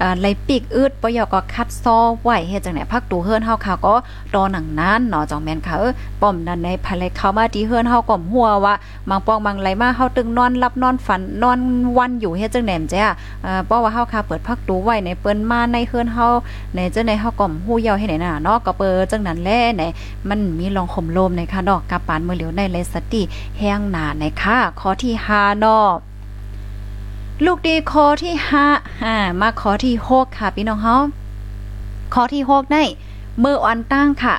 อ่าไหลปีกอืดปยอก็คัดซอไว้เฮ็ดจังไหนพักดูเฮือนเฮาค่ะก็ตอหนังนั้นเนาะจองแม่นค่ะเออป้อมนั้นในภายเข้ามาที่เฮือนเฮาก็หัวว่าบางปองบางไหลมาเฮาตึงนอนรับนอนฝันนอนวันอยู่เฮ็ดจังแหนมจ้ะเอ่อเพราะว่าเฮาค่ะเปิดพักดูไว้ในเปิ้นมาในเฮือนเฮาในจังได๋เฮาก็ฮู้ยาวให้ไหนน่ะเนาะก็เปิดจังนั้นแลในมันมีรองข่มลมในค่ะดอกกาปานมือเหลียวในเลสติแห้งหนาในค่ะข้อที่ฮานอลูกดีคอที่ห้าอ่ามาคอที่หกค่ะพี่น้องเฮาคอที่หกได้เมื่ออันตั้งค่ะ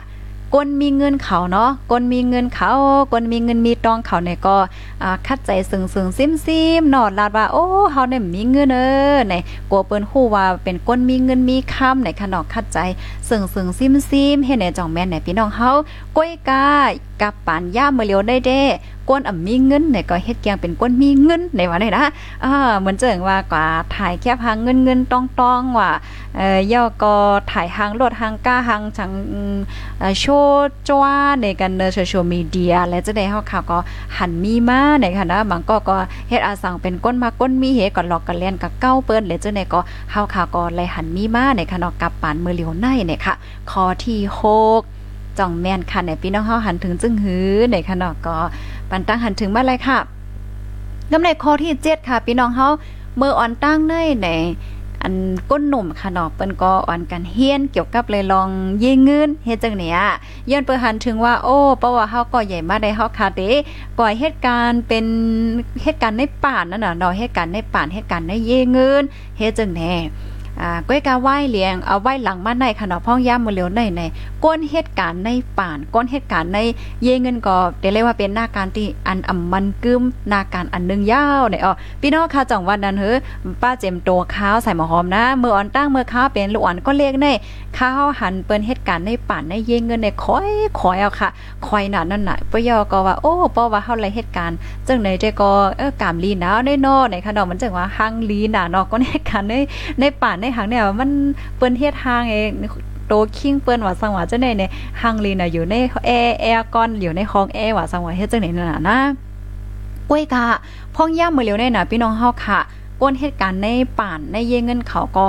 กนมีเงินเขาเนาะกนมีเงินเขากนมีเงินมีตองเขาเนี่ยก็คัดใจสึงสึงซิมซิมนอดลาดว่าโอ้เฮาเนี่ยมีเงินเออไหนกลัวเปิ้นฮู้ว่าเป็นกนมีเงินมีคำในขนอกคัดใจสึงสึงซิมซิมเฮ็ดในจ่องแม่นในพี่น้องเฮาก้อยกากับปานย่าเมื่อเลียวได้เด้ ก้นอ่ำมีเงินเนี่ยก็เฮ็ดเกียงเป็นก้นมีเงินในว่าได้นะเอ่าเหมือนเจิงว่ากว่าถ่ายแคบหางเงินเงินตองตองว่าเอ่อย่อก็ถ่ายหางรถหางก้าหางจังโชว์จ้าในกันเนอโซเชียลมีเดีย และจะได้เฮาข่าวก็หันมีมาในค่ะนะบางก็ก็เฮ็ดอาสังเป็นก้นมาก้นมีเฮก็หลอกกันเล่นกับเก้าเปิ้นและจะได้ก็เฮาข่าวก็เลยหันมีมาในค่ะเนาะกับปานมือเหลียวในเนี่ยค่ะข้อที่6 จ่องแม่นค่ะในพี่น้องเฮาหันถึงจึงหือในค่ะเนาะก็ปันตั้งหันถึงมาเลยค่ะกำในข้อที่7ค่ะ พี่น้องเฮาเมื่ออ่อนตั้งเนในอันก้นหนุ่มค่ะเนาะเปิ้นก็อ่อนกันเฮียนเกี่ยวกับเลยลองยิงเงินเฮ็ดจังเนี่ยย้อนเปิ้นหันถึงว่าโอ้เพราะว่าเฮาก็ใหญ่มาได้เฮาคาเตก่อยเหตุการณ์เป็นเหตุการณ์ในป่านนั่นน่ะเนาะเหตุการณ์ในป่านเหตุการณ์ในเยเงินเฮ็ดจังแน่ อ่าก้อยกาไหว้เลี้ยงเอาไหว้หลังมาในค่ะเนาะพ้องย่ามมือเหลียวในในก้นเหตุการณ์ในป่านก้นเหตุการณ์ในเยเงินก็เดี๋ยวเรียกว่าเป็นหน้าการที่อันอ่ำมันกึมหน้าการอันนึงยาวเนี่ยอ๋อพี่น้องค่ะจังวันนั้นเฮ้อป้าเจมโตข้าวใส่หมอหอมนะเมื่ออ่อนตั้งเมื่อข้าวเป็นลูกอ่อนก็เรียกในข้าวหันเปิ้นเหตุการณ์ในป่านในเยเงินในคอยคอยเอาค่ะคอยหนานั่นน่ะปยอก็ว่าโอ้ป้อว่าเฮาไรเหตุการณ์จังไหนเจก็เออกามลีหนาวได้นอในค่ะเนาะมันจังว่าหังลีหนาเนาะก็เหตุการณ์ในในป่านในหางเนี่ยมันเปิ้นเฮ็ดทางเองโตคิงเปิ้นว่าสังว่าจังได๋เนี่ยหังลีน่ะอยู่ในแอร์แอร์ก้อนอยู่ในห้องแอร์ว่าสังว่าเฮ็ดจังได๋นั่นน่ะนะก้วยกะพ่องย่ามมื้อเร็วในน่ะพี่น้องเฮาค่ะก้นเหตุการณ์ในป่านในเยเงินเขาก็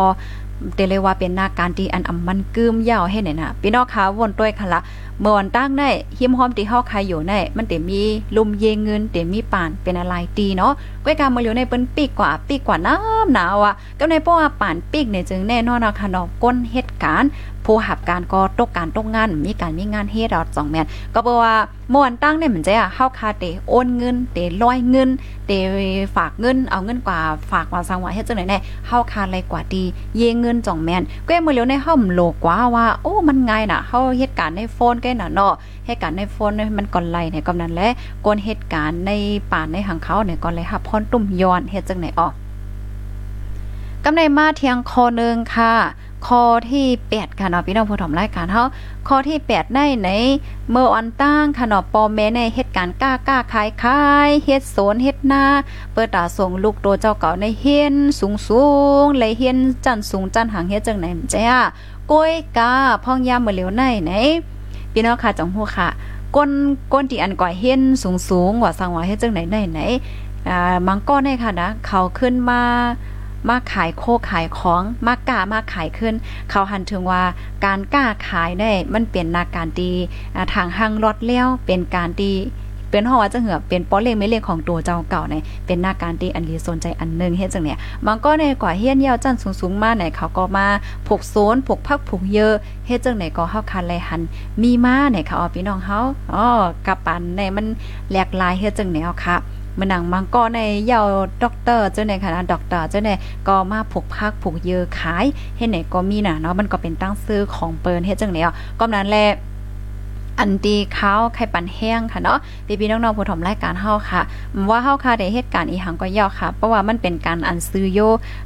เตเลยว่าเป็นนาการที่อันอำมันกึมยาวให้เนี่ยนะพี่น้องคะวนต้วยค่ะละเมื่อวันตั้งได้หิมหอมที่เฮาใครอยู่ในมันเต็มีลุมเยงเงินเต็มีป่านเป็นอะไรตีเนาะก้อยกามาอยู่ในเปิ้นปีกกว่าปีกกว่าน้ำหนาวอะก็ในเพราะว่าป่านปีกเนี่ยจึงแน่นอนนะคะเนาะก้นเหตุการณ์ ผู้หับการก็ตกการตกงานมีการมีงานเฮ็ดเราสองแมนก็เพราะว่าม่วนตั้งเนี่ยเหมือนจะเฮาคาเตโอนเงินเตลอยเงินเตฝากเงินเอาเงินกว่าฝากว่าสังวาเฮ็ดจังได๋แน่เฮาคาอะไรกว่าดีเยเงินจ่องแมนก็มื้อเหลียวในเฮาโลกว่าว่าโอ้มันง่ายน่ะเฮาเฮ็ดการในโฟนแกน่ะเนาะเหตุการณ์ในโฟนมันก่อนไล่เนี่ยกำนั้นแหละกวนเหตุการณ์ในป่าในหังเขาเนี่ยก่อนเลยค่ะพรตุ้มย้อนเฮ็ดจังไหนออกกำในมาเทียงคอนึงค่ะ ข้อที่8ค่ะเนาะพี่น้องผู้ถมรายการเฮาข้อที่ 8 ได้ในเมื่อวันตั้งค่ะเนาะปอแม่ในเหตุการณ์กล้ากล้าขายขายเฮ็ดโซนเฮ็ดนาเปิดตาส่งลูกตัวเจ้าเก่าในเฮียนสูงสูงเลยเฮียนจันสูงจันหางเฮ็ดจังไหนจ้าก้อยกาพ่องยามเมื่อเหลียวในไหนพี่น้องค่ะจังฮู้ค่ะก้นก้นที่อันก่อยเฮียนสูงสูงว่าสังว่าเฮ็ดจังไหนไหนไหนอ่ามังก้อนได้ค่ะนะเขาขึ้นมา มาขายโคขายของมากล้ามาขายขึ้น เขาหันถึงว่าการกล้าขายได้มันเป็นนาการดีทางห้างรถเลี้ยวเป็นการดีเป็นห้อว่าจะเหือเป็นป้อเลงไม่เลงของตัวเจ้าเก่าในเป็นหน้าการที่อันดีสนใจอันนึงเฮ็ดจังเนี่ยมันก็ในกว่าเฮียนเยาวจันสูงๆมาไหนเขาก็มาผูกโซนผูกพักผูกเยอะเฮ็ดจังไหนก็เฮาคันไลหัน มีมาไหนเขาเอาพี่น้องเฮาอ๋อกับปันในมันแหลกลายเฮ็ดจังแนวค่ะ มันหนังมังก็ในเยาด็อกเตอร์เจ้าในคณะด็อกเตอร์เจ้าในก็มาผูกพักผูกเยอขายเฮ็ดไหนก็มีน่ะเนาะมันก็เป็นตั้งซื้อของเปิ้นเฮ็ดจังแนวก็นั้นแหละ อันดีข้าวไข่ปันแห้งค่ะเนาะพี่พี่น้องๆผู้ถมรายการเฮาค่ะ ว่าเฮาค่ะได้เหตุการณ์อีหังก็ยาวค่ะ เพราะว่ามันเป็นการอันซื้อโย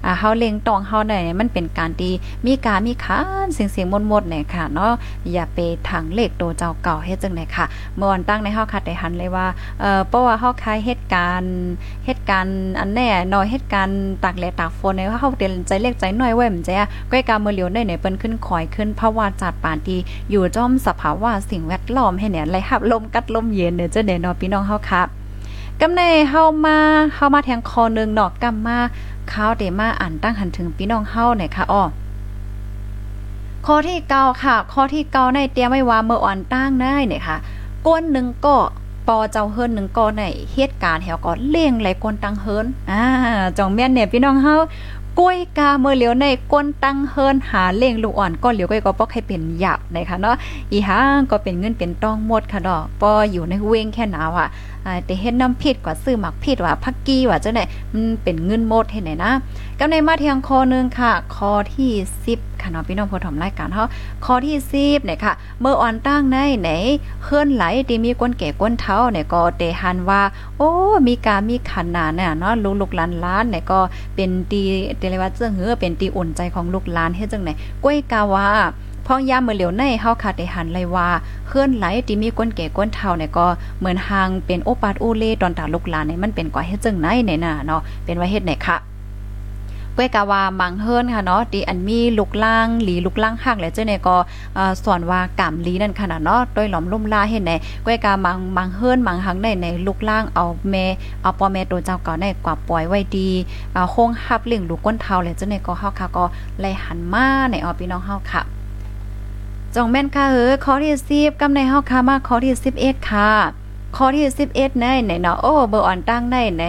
อ่าเฮาเล็งตองเฮาได้มันเป็นการดีมีการมีคานเสียงเสียงมดๆเนี่ยค่ะเนาะอย่าไปทางเลขโตเจ้าเก่าเฮ็ดจังได๋ค่ะ เมื่อวันตั้งในเฮาค่ะได้หันเลยว่าเอ่อเพราะว่าเฮาคายเหตุการณ์เหตุการณ์อันแน่น้อยเหตุการณ์ตากแลตากฝนเนี่ยเฮาเตือนใจเล็กใจน้อยไว้มันจะก้อยกาเมื่อเหลียวได้เนี่ยเปิ้นขึ้นคอยขึ้นภาวะจัดปานดีอยู่จ้อมสภาวะสิ่งแวดล้อมให้เนี่ยไหลหับลมกัดลมเย็นเนี่ยจะเด่นเนาะพี่น้องเฮาครับกำในเฮามาเฮามาแทงคอนึงเนาะกำมาข้าวเดมาอ่านตั้งหันถึงพี่น้องเฮาเนี่ยค่ะอ้อข้อที่เก้าค่ะ ข้อที่เก้าในเตรียมไว้ว่าเมื่ออ่อนตั้งได้เนี่ยค่ะก้นหนึ่งก็ปอเจ้าเฮิรนหนึ่งก็ในเหตุการณ์แถวก็เลี้ยงไหลก้นตังเฮิรนอ่าจองแม่นเนี่ยพี่น้องเฮา กล้วยกาเมื่อเหลียวในก้นตั้งเฮิรนหาเล่งลูกอ่อนก็เหลียวก้อยก็ปอกให้เป็นหยับนะคะเนาะอีหางก็เป็นเงินเป็นต้องหมดค่ะดอกปออยู่ในเวงแค่หนาวอะแต่เห็นน้ำผิดกว่าซื้อหมักผิดว่าพักกี้ว่าจังไหนมันเป็นเงินหมดเห็นไหนนะก็ในมาเทียงคอนึงค่ะ คอที่10 ค่ะเนาะพี่น้องผู้ถมรายการเฮาคอที่10เนี่ยค่ะ เมื่ออ่อนตั้งในไหนเฮิรนไหลที่มีก้นแก่ก้นเท้าเนี่ยก็เตหันว่า โอ้มีการมีขันนาเนี่ยเนาะลูกๆหลานๆเนี่ยก็เป็นตีเตเลว่าเจื้อเหือเป็นตีอุ่นใจของลูกหลานเฮ็ดจังได๋ก้วยกาว่าพองยามเมื่อเหลียวในเฮาคาได้หันเลยว่าเคลื่อนไหลที่มีก้นแก่ก้นเฒ่าเนี่ยก็เหมือนหางเป็นโอปาดโอเลตอนตาลูกหลานเนี่ยมันเป็นกว่าเฮ็ดจังไหนเนี่ยน่ะเนาะเป็นว่าเฮ็ดไหนค่ะ ก้วยกาวามังเฮิรนค่ะเนาะดีอันมีลูกล่างหลีลูกล่างหักและเจ้าเนี่ยก็สอนว่ากำลีนั่นขนาดเนาะโดยหลอมลุ่มลาเห็นไหนก้วยกามังมังเฮิรนมังหักได้ในลูกล่างเอาแม่เอาปอแม่ตัวเจ้าเก่าได้กว่าปล่อยไว้ดีโค้งฮับเลี้ยงลูกก้นเท้าและเจ้าเนี่ยก็เฮาค่ะก็ไล่หันมาในออพี่น้องเฮาค่ะจองแม่นค่ะเออข้อที่10กำในเฮาค่ะมาข้อที่11ค่ะ ข้อที่11ในไหนเนาะโอ้เบอร์อ่อนตั้งได้ไหน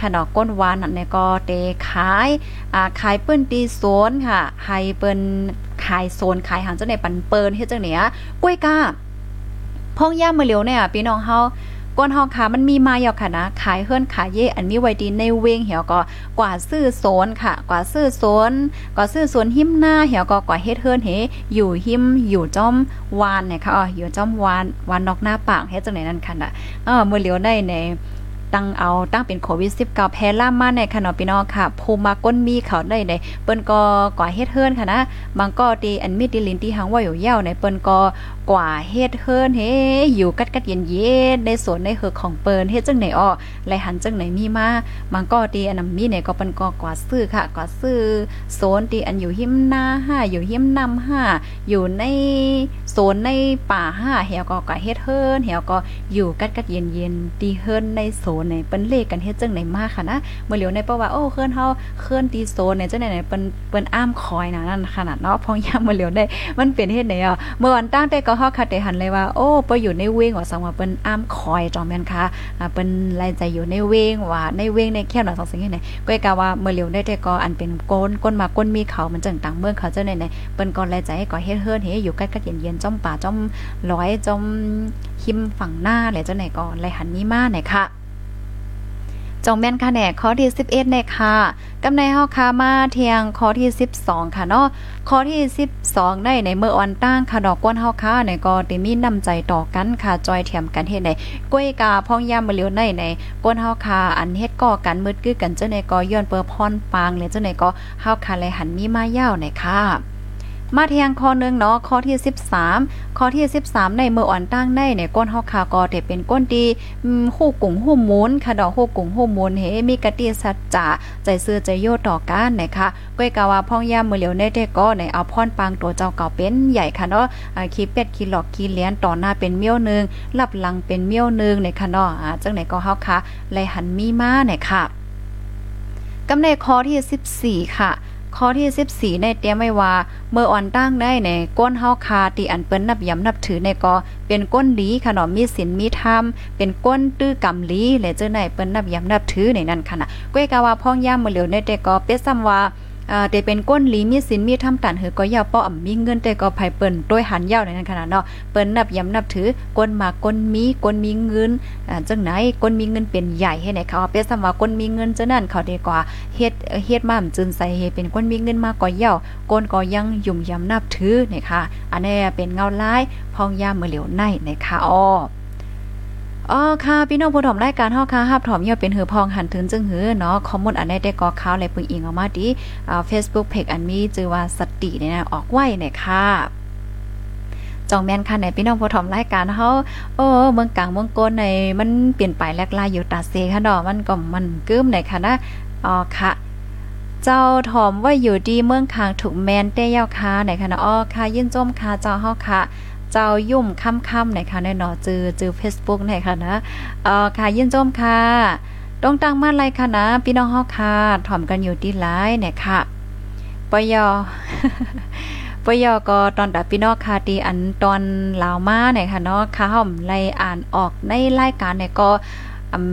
ขนอกก้นวานในก็เตขายอ่าขายเปิ้นตีโซนค่ะให้เปิ้นขายโซนขายหางเจ้าในปันเปิ้นเฮ็ดจังเนี้ยกล้วยก้าพ่องย่ามาเหลียวเนี่ยพี่น้องเฮา ก้นเฮาค่ะมันมีมาอยู่ค่ะนะ ขายเฮิรนขายเย่อันมีไว้ดีในเวงเหี่ยวก็กว่าซื้อโซนค่ะ กว่าซื้อโซนกว่าซื้อโซนหิมหน้าเหี่ยวก็กว่าเฮ็ดเฮิรนเฮอยู่หิมอยู่จ้อมวานเนี่ยค่ะอ๋ออยู่จ้อมวานวานนอกหน้าปากเฮ็ดจังไหนนั่นค่ะน่ะเออมื้อเหลียวได้ในตั้งเอาตั้งเป็นโควิด19แพร่ล่ามาในขนมพี่น้องค่ะภูมาก้นมีเขาได้ในเปิ้นก็กว่าเฮ็ดเฮิรนค่ะนะบางก็ตีอันมีดิลินที่หังว่าอยู่ยาวในเปิ้นก็กว่าเฮ็ดเฮิรนเฮอยู่กัดกัดเย็นเย็นในสวนในเฮือของเปิ้นเฮ็ดจังไหนอ้อไหลหันจังไหนมีมาบางก็ตีอันนั้นมีเนี่ยก็เปิ้นก็กว่าซื้อค่ะกว่าซื้อโซนที่อันอยู่หิมหน้าห้าอยู่หิมนำห้าอยู่ในโซนในป่าห้าเหี่ยวก็กว่าเฮ็ดเฮิรนเหี่ยวก็อยู่กัดกัดเย็นเย็นตีเฮิรนในโซนในเปิ้นเลขกันเฮ็ดจังไหนมาค่ะนะเมื่อเหลียวในเพราะว่าโอ้เคลื่อนเฮาเคลื่อนตีโซนในจังไหนเปิ้นเปิ้นอ้ามคอยนะนั่นขนาดเนาะพองยามเมื่อเหลียวได้มันเป็นเฮ็ดไหนอะเมื่อวันตั้งแต่ก็ฮอคัดได้หันเลยว่า โอ้ไปอยู่ในเวงว่าสังว่าเป็นอ้ามคอยจอมแม่นค่ะอ่าเป็นรายใจอยู่ในเวงว่าในเวงในแคบหน่อยสองสิ่งไหนก็กะว่าเมื่อเหลียวได้แต่ก็อันเป็นก้นก้นมาก้นมีเขามันจังต่างเมืองเขาเจ้าไหนไหนเป็นก็ไล่ใจให้ก็เฮ็ดเฮือนเฮ็ดอยู่ใกล้ๆเย็นๆจ้อมป่าจ้อมร้อยจ้อมหิมฝั่งหน้าแหละเจ้าไหนก็ไรหันนี้มาไหนค่ะ จองแม่นค่ะแหนข้อที่ 11เนี่ยค่ะกำในเฮาคามาเทียงข้อที่ 12 ค่ะเนาะข้อที่ 12 ได้ในเมื่ออ่อนตั้งค่ะดอกก้นเฮาค่ะในก็ได้มีน้ำใจต่อกันค่ะจอยเทียมกันเฮ็ดในก้วยกาพ่องยามมาเลียวในในก้นเฮาค่ะอันเฮ็ดก่อกันมืดกึกกันเจ้าในก็ย้อนเปอร์พรปางเลยเจ้าในก็เฮาค่ะเลยหันมีมายาวในค่ะ มาเทียงข้อนึงเนาะข้อที่ 13 ข้อที่ 13 ในเมื่ออ่อนตั้งในในก้นเฮาคาก็ได้เป็นก้นดีฮู้กุ่งฮู้มูลค่ะดอกฮู้กุ่งฮู้มูลเฮมีกะติสัจจะใจซื่อใจโยต่อกันนะคะก้อยกาว่าพ่องยามมือเหลียวในเด็กก็ในเอาพรปางตัวเจ้าเก่าเป็นใหญ่ค่ะเนาะคีเป็ดคีหลอกคีเลี้ยนต่อหน้าเป็นเมี่ยวนึงรับหลังเป็นเมี่ยวนึงในค่ะเนาะจังไหนก็เฮาค่ะไลหันมีมาเนี่ยค่ะกำในข้อที่ 14 ค่ะ ข้อที่ 14 ในเตรียมไว้ว่า เมื่ออ่อนตั้งได้ในก้นเฮาคาที่อันเปิ้นนับย้ำนับถือในก็เป็นก้นดีขนมมีศีลมีธรรมเป็นก้นตื้อกำลีและเจ้าไหนเปิ้นนับย้ำนับถือในนั้นค่ะนะก้วยกาว่าพ่องย่ามมือเหลียวในแต่ก็เป็ดซ้ำว่า อ่าแต่เป็นก้นหลีมีสินมีทำตันเหือก็ยาวป้ออมีเงินแต่ก็ไผเปิ้นด้วยหันยาวในนั้นขนาดเนาะเปิ้นนับย้ำนับถือก้นมาก้นมีก้นมีเงินอ่าจังไหนก้นมีเงินเป็นใหญ่ให้ไหนเขาเป็นสมว่าก้นมีเงินจังนั้นเขาดีกว่าเฮ็ดเฮ็ดมาจึนใส่เฮเป็นก้นมีเงินมาก็ยาวก้นก็ยังยุ่มย้ำนับถือนะคะอันนี้เป็นเงาลายพองยามมือเหลียวในนะคะอ้อ อ๋อค่ะพี่น้องผู้ถมรายการเฮาค่ะฮับถอมยอดเป็นหือพองหันถึงจึงหือเนาะคอมมอนอันได้ได้ก่อข่าวและปึงอิงออกมาดีอ่า Facebook Page อันมีชื่อว่าสติเนี่ยนะออกไว้เนี่ยค่ะจองแม่นค่ะในพี่น้องผู้ถมรายการเฮาโอ้เมืองกลางเมืองโกนในมันเปลี่ยนไปแลกลายอยู่ตาเซค่ะเนาะมันก็มันกึ้มในค่ะนะอ๋อค่ะเจ้าถอมว่าอยู่ดีเมืองคางถูกแมนเต้ยาค่ะไหนคะนะอ๋อค่ะยินจมค่ะเจ้าเฮาค่ะ เจ้ายุ่มค่ำๆหนค่ะในหนอจือจือเฟซบุ๊กไหนค่ะนะเอ่อค่ะยินจมค่ะต้องตั้งมาไรค่ะนะ พี่น้องเฮาค่ะถ่อมกันอยู่ที่ไลน์เนี่ยค่ะปยอปยอก็ตอนดับพี่น้องค่ะตีอันตอนลาวมาเนี่ยค่ะเนาะค่ะห่อมไลอ่านออกในรายการเนี่ยก็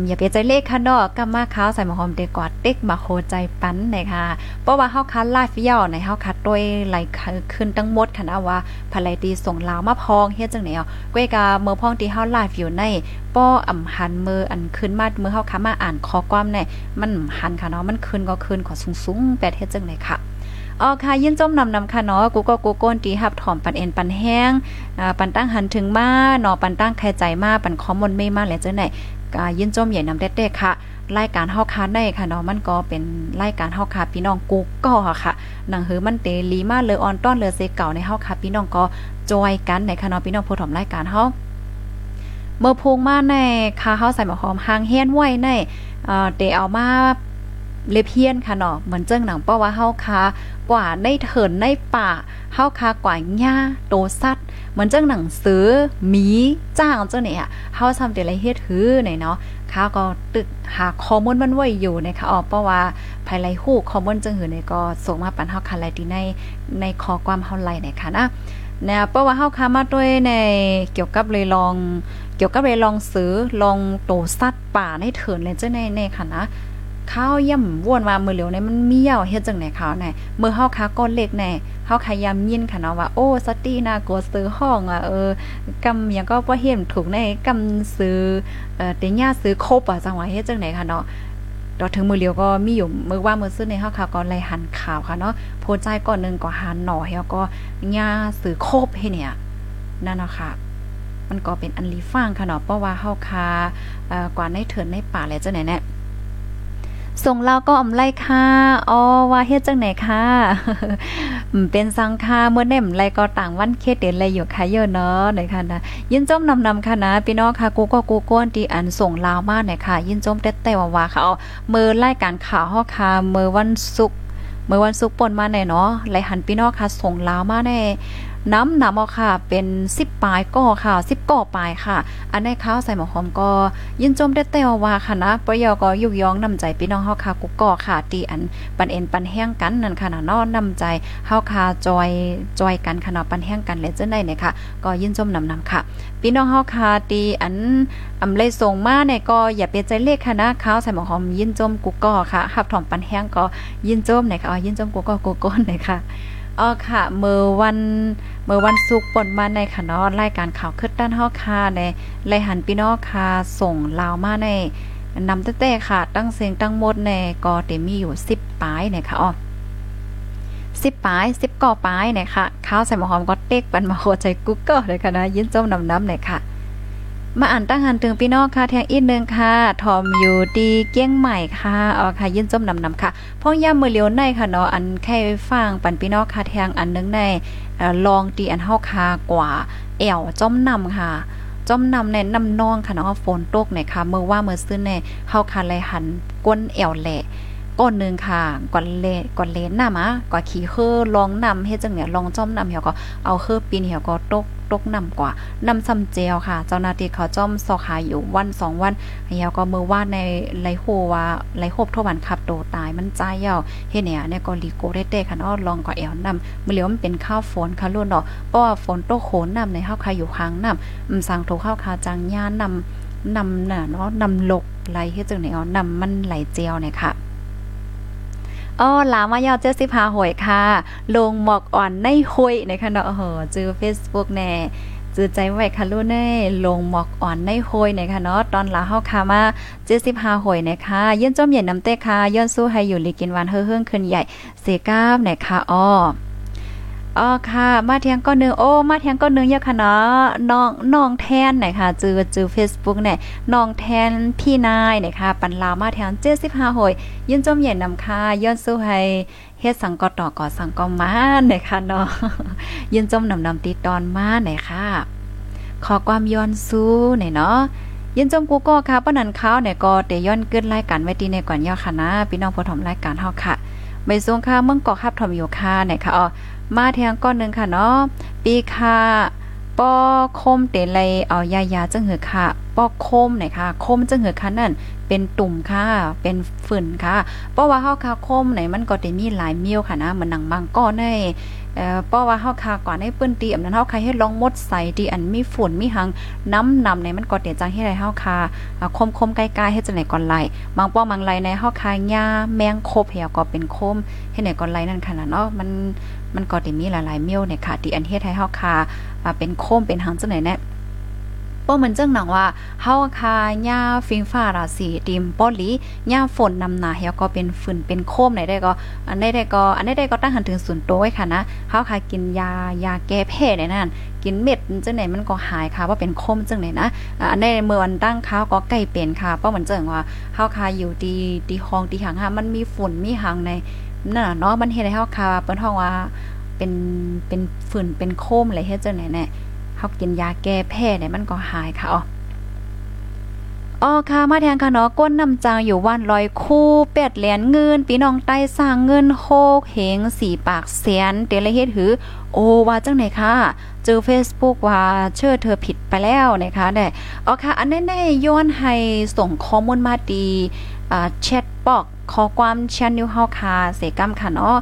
อย่าเปใจเลขค่ะเนาะก็มาข้าวใส่หมอหอมเด็กกอดเต็กมาโคใจปั้นนะคะเพราะว่าเฮาคัดไลฟ์ย่อในเฮาคัดด้วยไหลขึ้นทั้งหมดค่ะนะว่าภายตีส่งลาวมาพองเฮ็ดจังไหนอะก้วยกาเมื่อพองที่เฮาไลฟ์อยู่ในป้ออ่ำหันมืออันขึ้นมาเมื่อเฮาค้ามาอ่านข้อความในมันหันค่ะเนาะมันขึ้นก็ขึ้นขอสูงๆแปดเฮ็ดจังไหนค่ะอ๋อค่ะยินจมนำนำค่ะเนาะกูก็กูโกนตีหับถอมปันเอ็นปันแห้งปันตั้งหันถึงมาเนาะปันตั้งใครใจมาปันคอมมอนไม่มาแล้วจังไหน กายินจมใหญ่นำเด็ดๆค่ะรายการเฮาคาได้ค่ะเนาะมันก็เป็นรายการเฮาคาพี่น้องกูก็ค่ะหนังหือมันเตลีมาเลยออนต้อนเลยเซเก่าในเฮาคาพี่น้องก็จอยกันในค่ะเนาะพี่น้องผู้ถมรายการเฮาเมื่อพูงมาในคาเฮาใส่หมอหอมหางเฮียนไว้ในเอ่อเตเอามา เลเพียนค่ะเนาะเหมือนเจ้งหนังเพราว่าเฮาคากว่าในเถินในป่าเฮาคากว่าหญ้าโตสัตว์เหมือนเจ้งหนังสือหมีจ้างเจ้าเนี่ยเฮาทำแต่ละเฮ็ดหือไหนเนาะข้าก็ตึกหาข้อมูลมันไว้อยู่นะคะออเพราะว่าภายไลฮู้ข้อมูลจังหือเนี่ยก็ส่งมาปันเฮาคันไลที่ในในข้อความเฮาไลนะคะนะนะเพราะว่าเฮาค้ามาด้วยในเกี่ยวกับเลยลอง เกี่ยวกับเลยลองซื้อลองโตสัตว์ป่าในเถินเลยเจ้าในในค่ะนะ ข้าวย่ำวนว่ามือเหลียวในมันเหี่ยวเฮ็ดจังไหนข้าวไหนมือเฮาค้าก้อนเล็กแน่เฮาขายามยินค่ะเนาะว่าโอ้สตีนาโกซื้อห้องอะเออกำยังก็บ่เห็นถูกในกำซื้อเอ่อเตญ่าซื้อครบอะจังหวะเฮ็ดจังไหนค่ะเนาะดอถึงมือเลียวก็มีอยู่มือว่ามือซื้อในเฮาค่ะก็ไล่หันข่าวค่ะเนาะโพใจก่อนหนึ่งก็หันหน่อเฮาก็ย่าซื้อครบให้เนี่ยนั่นเนาะค่ะ มันก็เป็นอันลีฟังค่ะเนาะเพราะว่าเฮาคาเอ่อกว่าในเถินในป่าแล้วจังไหนเนี่ย ส่งเราก็อ่ำไล่ค่ะอ๋อว่าเฮ็ดจังไหนค่ะเป็นสังค่าเมื่อเน่มไรก็ต่างวันเคเดนไรอยู่ค่ะเยอะเนาะไหนค่ะนะยินจมนำนำค่ะนะพี่น้องค่ะกูก็กูก้นที่อันส่งลาวมาไหนค่ะ ยินจมแต่แต่ว่าว่าเขามือไล่การข่าวฮอค่ะมือวันศุกร์เมื่อวันศุกร์ปนมาในเนาะไหลหันพี่น้องค่ะส่งลาวมาใน น้ำนำเอาค่ะ เป็น10ปลายก่อค่ะ10ก่อปลายค่ะ อันในข้าวใส่หมอหอมก็ยินจมได้แต่ว่าค่ะนะปะยอก็ยุกยองนำใจพี่น้องเฮาค่ะกุกก่อค่ะตีอันปันเอ็นปันแห้งกันนั่นค่ะนะนอนนำใจเฮาค่ะจอยจอยกันค่ะเนาะปันแห้งกันและจังได๋เนี่ยค่ะ ก็ยินจมนำนำค่ะ พี่น้องเฮาค่ะตีอันอำเลยส่งมาเนี่ยก็อย่าเปลี่ยนใจเลขค่ะนะข้าวใส่หมอหอมยินจมกุกก่อค่ะหับถอมปันแห้งก็ยินจมเนี่ยค่ะยินจมกุกก่อกุกก้นเนี่ยค่ะ อ๋อค่ะเมื่อวันเมื่อวันศุกร์ปนมาในค่ะเนาะรายการข่าวคึดด้านเฮาค่ะในรายหันพี่น้องค่ะส่งลาวมาในนำเต้ๆค่ะ ตั้งเสียงตั้งหมดในก็เตมีอยู่10ปลายเนี่ยค่ะอ๋อ10ปลาย10ก่อปลายเนี่ยค่ะข้าวใส่หมอหอมก็เต็กปันมาโคใจกุ๊กเกอร์เลยค่ะนะยินจมน้ำๆเนี่ยค่ะ มาอ่านตั้งหันถึงพี่น้องค่ะแทงอีกนึงค่ะทอมอยู่ดีเกี้ยงใหม่ค่ะอ๋อค่ะยินจมนำนำค่ะพ่องย่ามือเลียวในค่ะเนาะอันแค่ฟังปันพี่น้องค่ะแทงอันนึงในลองตีอันเฮาคากว่าแอวจมนำค่ะจมนำในน้ำนองค่ะเนาะฝนตกเนี่ยค่ะเมื่อว่าเมื่อซื้อในเฮาคาเลยหันก้นแอวแหละ ก้อนนึงค่ะก่อนเลก่อนเลนน้ำอะก่อนขี่คือลองนำเฮ็ดจังเนี่ยลองจอมนำเหี่ยวก็เอาคือปีนเหี่ยวก็ตกตกนำกว่านำซ้ำเจลค่ะ เจ้าหน้าที่เขาจ้อมสอกหาอยู่วันสองวันเหี่ยวก็มือว่าในไหลโฮว่าไหลโฮบทวันขับโตตายมันใจเหี่ยวเฮ็ดเนี่ยเนี่ยก็ลีโกได้เตค่ะเนาะลองก็แอวนำมื้อเหลียวมันเป็นข้าวฝนค่ะลุ่นเนาะเพราะว่าฝนตกโขนนำในเฮาคาอยู่ค้างนำอืมสั่งถูกข้าวคาจังย่านำนำน่ะเนาะนำลกไหลเฮ็ดจังไหนเอานำมันไหลเจียวเนี่ยค่ะ อ้อลามายาวเจ็ดสิบหาหวยค่ะ ลงหมอกอ่อนในหุยนะคะเนาะโอ้โหจือเฟซบุ๊กแน่จือใจไว้ค่ะลูกเน่ลงหมอกอ่อนในโหยนะคะเนาะตอนลาเฮาค่ะมาเจสิพาหอยนะคะย่นจมเย็นน้ำเต้ค่ะย้อนสู้ให้อยู่ลีกินวันเฮืองขึ้นใหญ่เสก้ามนะคะอ้อ อ๋อค่ะ มาเทียงก็นึงโอ้ มาเทียงก็นึงเยอะค่ะเนาะน้องน้องแทนไหนค่ะจือจือ Facebook เนี่ยน้องแทนพี่นายเนี่ยค่ะ ปันลาวมาแทง75หอยยินจมเย็นนำค่ะย้อนสู้ให้เฮ็ดสังกอต่อก่อสังกอมาเนี่ยค่ะเนาะยินจมนำนำติดตอนมาเนี่ยค่ะ ขอความย้อนสู้เนี่ยเนาะยินจมกูก็ค่ะป้านันเขาเนี่ยก็เตย้อนเกินรายการไว้ดีในก่อนย่อค่ะนะพี่น้องผู้ถมรายการเฮาค่ะไม่สูงค่ะเมืองเกาะคับถมอยู่ค่ะเนี่ยค่ะอ๋อ มาแทงก้อนนึงค่ะเนาะปีค่ะปอคมเตเลยเอายายาจังหือค่ะปอคมไหนค่ะคมจังหือค่ะนั่นเป็นตุ่มค่ะ เป็นฝืนค่ะเพราะว่าเฮาคาคมไหนมันก็ได้มีหลายเมียวค่ะนะเหมือนหนังบางก้อนในเอ่อเพราะว่าเฮาคาก่อนให้เปิ้นตีอันนั้นเฮาคาให้ลองมดใส่ที่อันมีฝุ่นมีหังน้ำนำในมันก็เตียจังให้ไรเฮาคาคมคมใกล้ๆให้จังไหนก่อนไหลบางป้อบางไหลในเฮาคาหญ้าแมงคบเหี่ยวก็เป็นคมให้ไหนก่อนไหลนั่นค่ะเนาะมัน มันก็ได้มีหลายๆเมียวเนี่ยค่ะที่อันเฮ็ดให้เฮาคาเป็นโคมเป็นหังจังไหนแน่ป้อเหมือนจังหนังว่าเฮาคาหญ้าฟิงฟ้าราศีดิมป้อลีหญ้าฝนนำหนาเฮาก็เป็นฝืนเป็นโคมไหนได้ก็ อันได้ได้ก็อันได้ได้ก็ตั้งหันถึงศูนย์โต้ค่ะนะเฮาคากินยายาแก้แพ้ได้นั่นกินเม็ดจังไหนมันก็หายค่ะว่าเป็นโคมจังไหนนะอันได้เมื่อวันตั้งข้าวก็ใกล้เป็นค่ะเพราเหมือนจังว่าเฮาคาอยู่ดีดีห้องดีหางหามันมีฝุ่นมีหางใน นั่นเนาะมันเฮ็ดให้เฮาคาเปิ้นฮ้องว่าเป็นเป็นฝืนเป็นโคมอะไรเฮ็ดจังไหนแน่เฮากินยาแก้แพ้เนี่ยมันก็หายค่ะอ๋ออ๋อค่ะมาแทงค่ะเนาะก้นน้ำจางอยู่วันลอยคู่แปดเหรียญเงินพี่น้องใต้สร้างเงินโคกเหงสี่ปากแสนเตละเฮ็ดหือ โอว่าจังไหนค่ะเจอ Facebook ว่าเชื่อเธอผิดไปแล้วนะคะได้อ๋อค่ะ อันนี้ย้อนให้ส่งข้อมูลมาดี แชทบอกขอความแชนนิวเฮาคาเสกัมค่ะเนาะ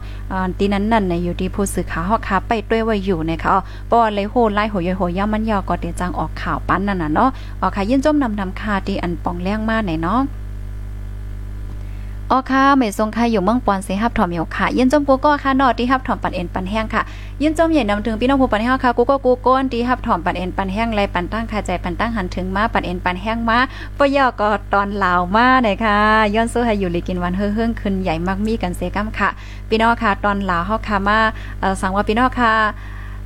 ตีนั้นนั่นเนี่ยอยู่ที่ผู้สื่อข่าวเฮาคาไปด้วยว่าอยู่นะคะเพราะว่าเลยโหไล่โหยโหย่ามันยาวก็เตจังออกข่าวปั้นนั่นน่ะเนาะอ๋อค่ะยินจมนำนำคาที่อันปองแรงมากไหนเนาะ อ๋อค่ะเมทรงค่ะอยู่เมืองปอนเสฮับถอมอยู่ค่ะยินจมกูก็ค่ะนอที่ฮับถอมปันเอ็นปันแห้งค่ะยินจมใหญ่นำถึงพี่น้องผู้ปันแห้งค่ะกูก็กูก้นที่ฮับถอมปันเอ็นปันแห้งไรปันตั้งคาใจปันตั้งหันถึงมาปันเอ็นปันแห้งมาปยอก็ตอนลาวมาเลยค่ะย้อนสู้ให้อยู่ลีกินวันเฮืองขึ้นใหญ่มากมีกันเซกัมค่ะพี่น้องค่ะตอนลาวเฮาค่ะมาสั่งว่าพี่น้องค่ะ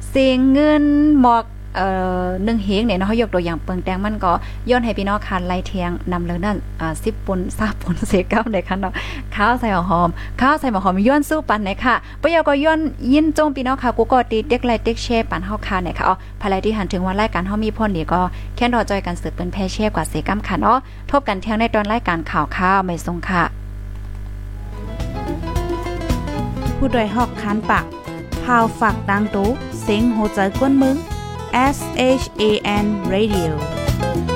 เสียงเงินหมอก เอ่อหนึ่งเฮงเนี่ยเนาะเขายกตัวอย่างเปิงแตงมันก็ย้อนให้พี่น้องคานไล่เทียงนำเลยนั่นอ่า10ปุ่น3ปุ่นเสก้าในคันเนาะข้าวใส่หอมข้าวใส่หอมย้อนสู้ปันไหนค่ะปยก็ย้อนยินจงพี่น้องค่ะกูก็ตีเด็กไล่เด็กแชร์ปันเฮาคาเนี่ยค่ะอ๋อภายที่หันถึงวันรายการเฮามีพ่นนี่ก็แค่รอจอยกันสืบเป็นแพ่แชร์กว่าเสก้าค่ะเนาะทบกันเที่ยงในตอนรายการข่าวข้าวไม่ทรงค่ะผู้โดยหอกคันปากพาวฝากดังตู้เซ็งโหใจกวนมึง S H A N Radio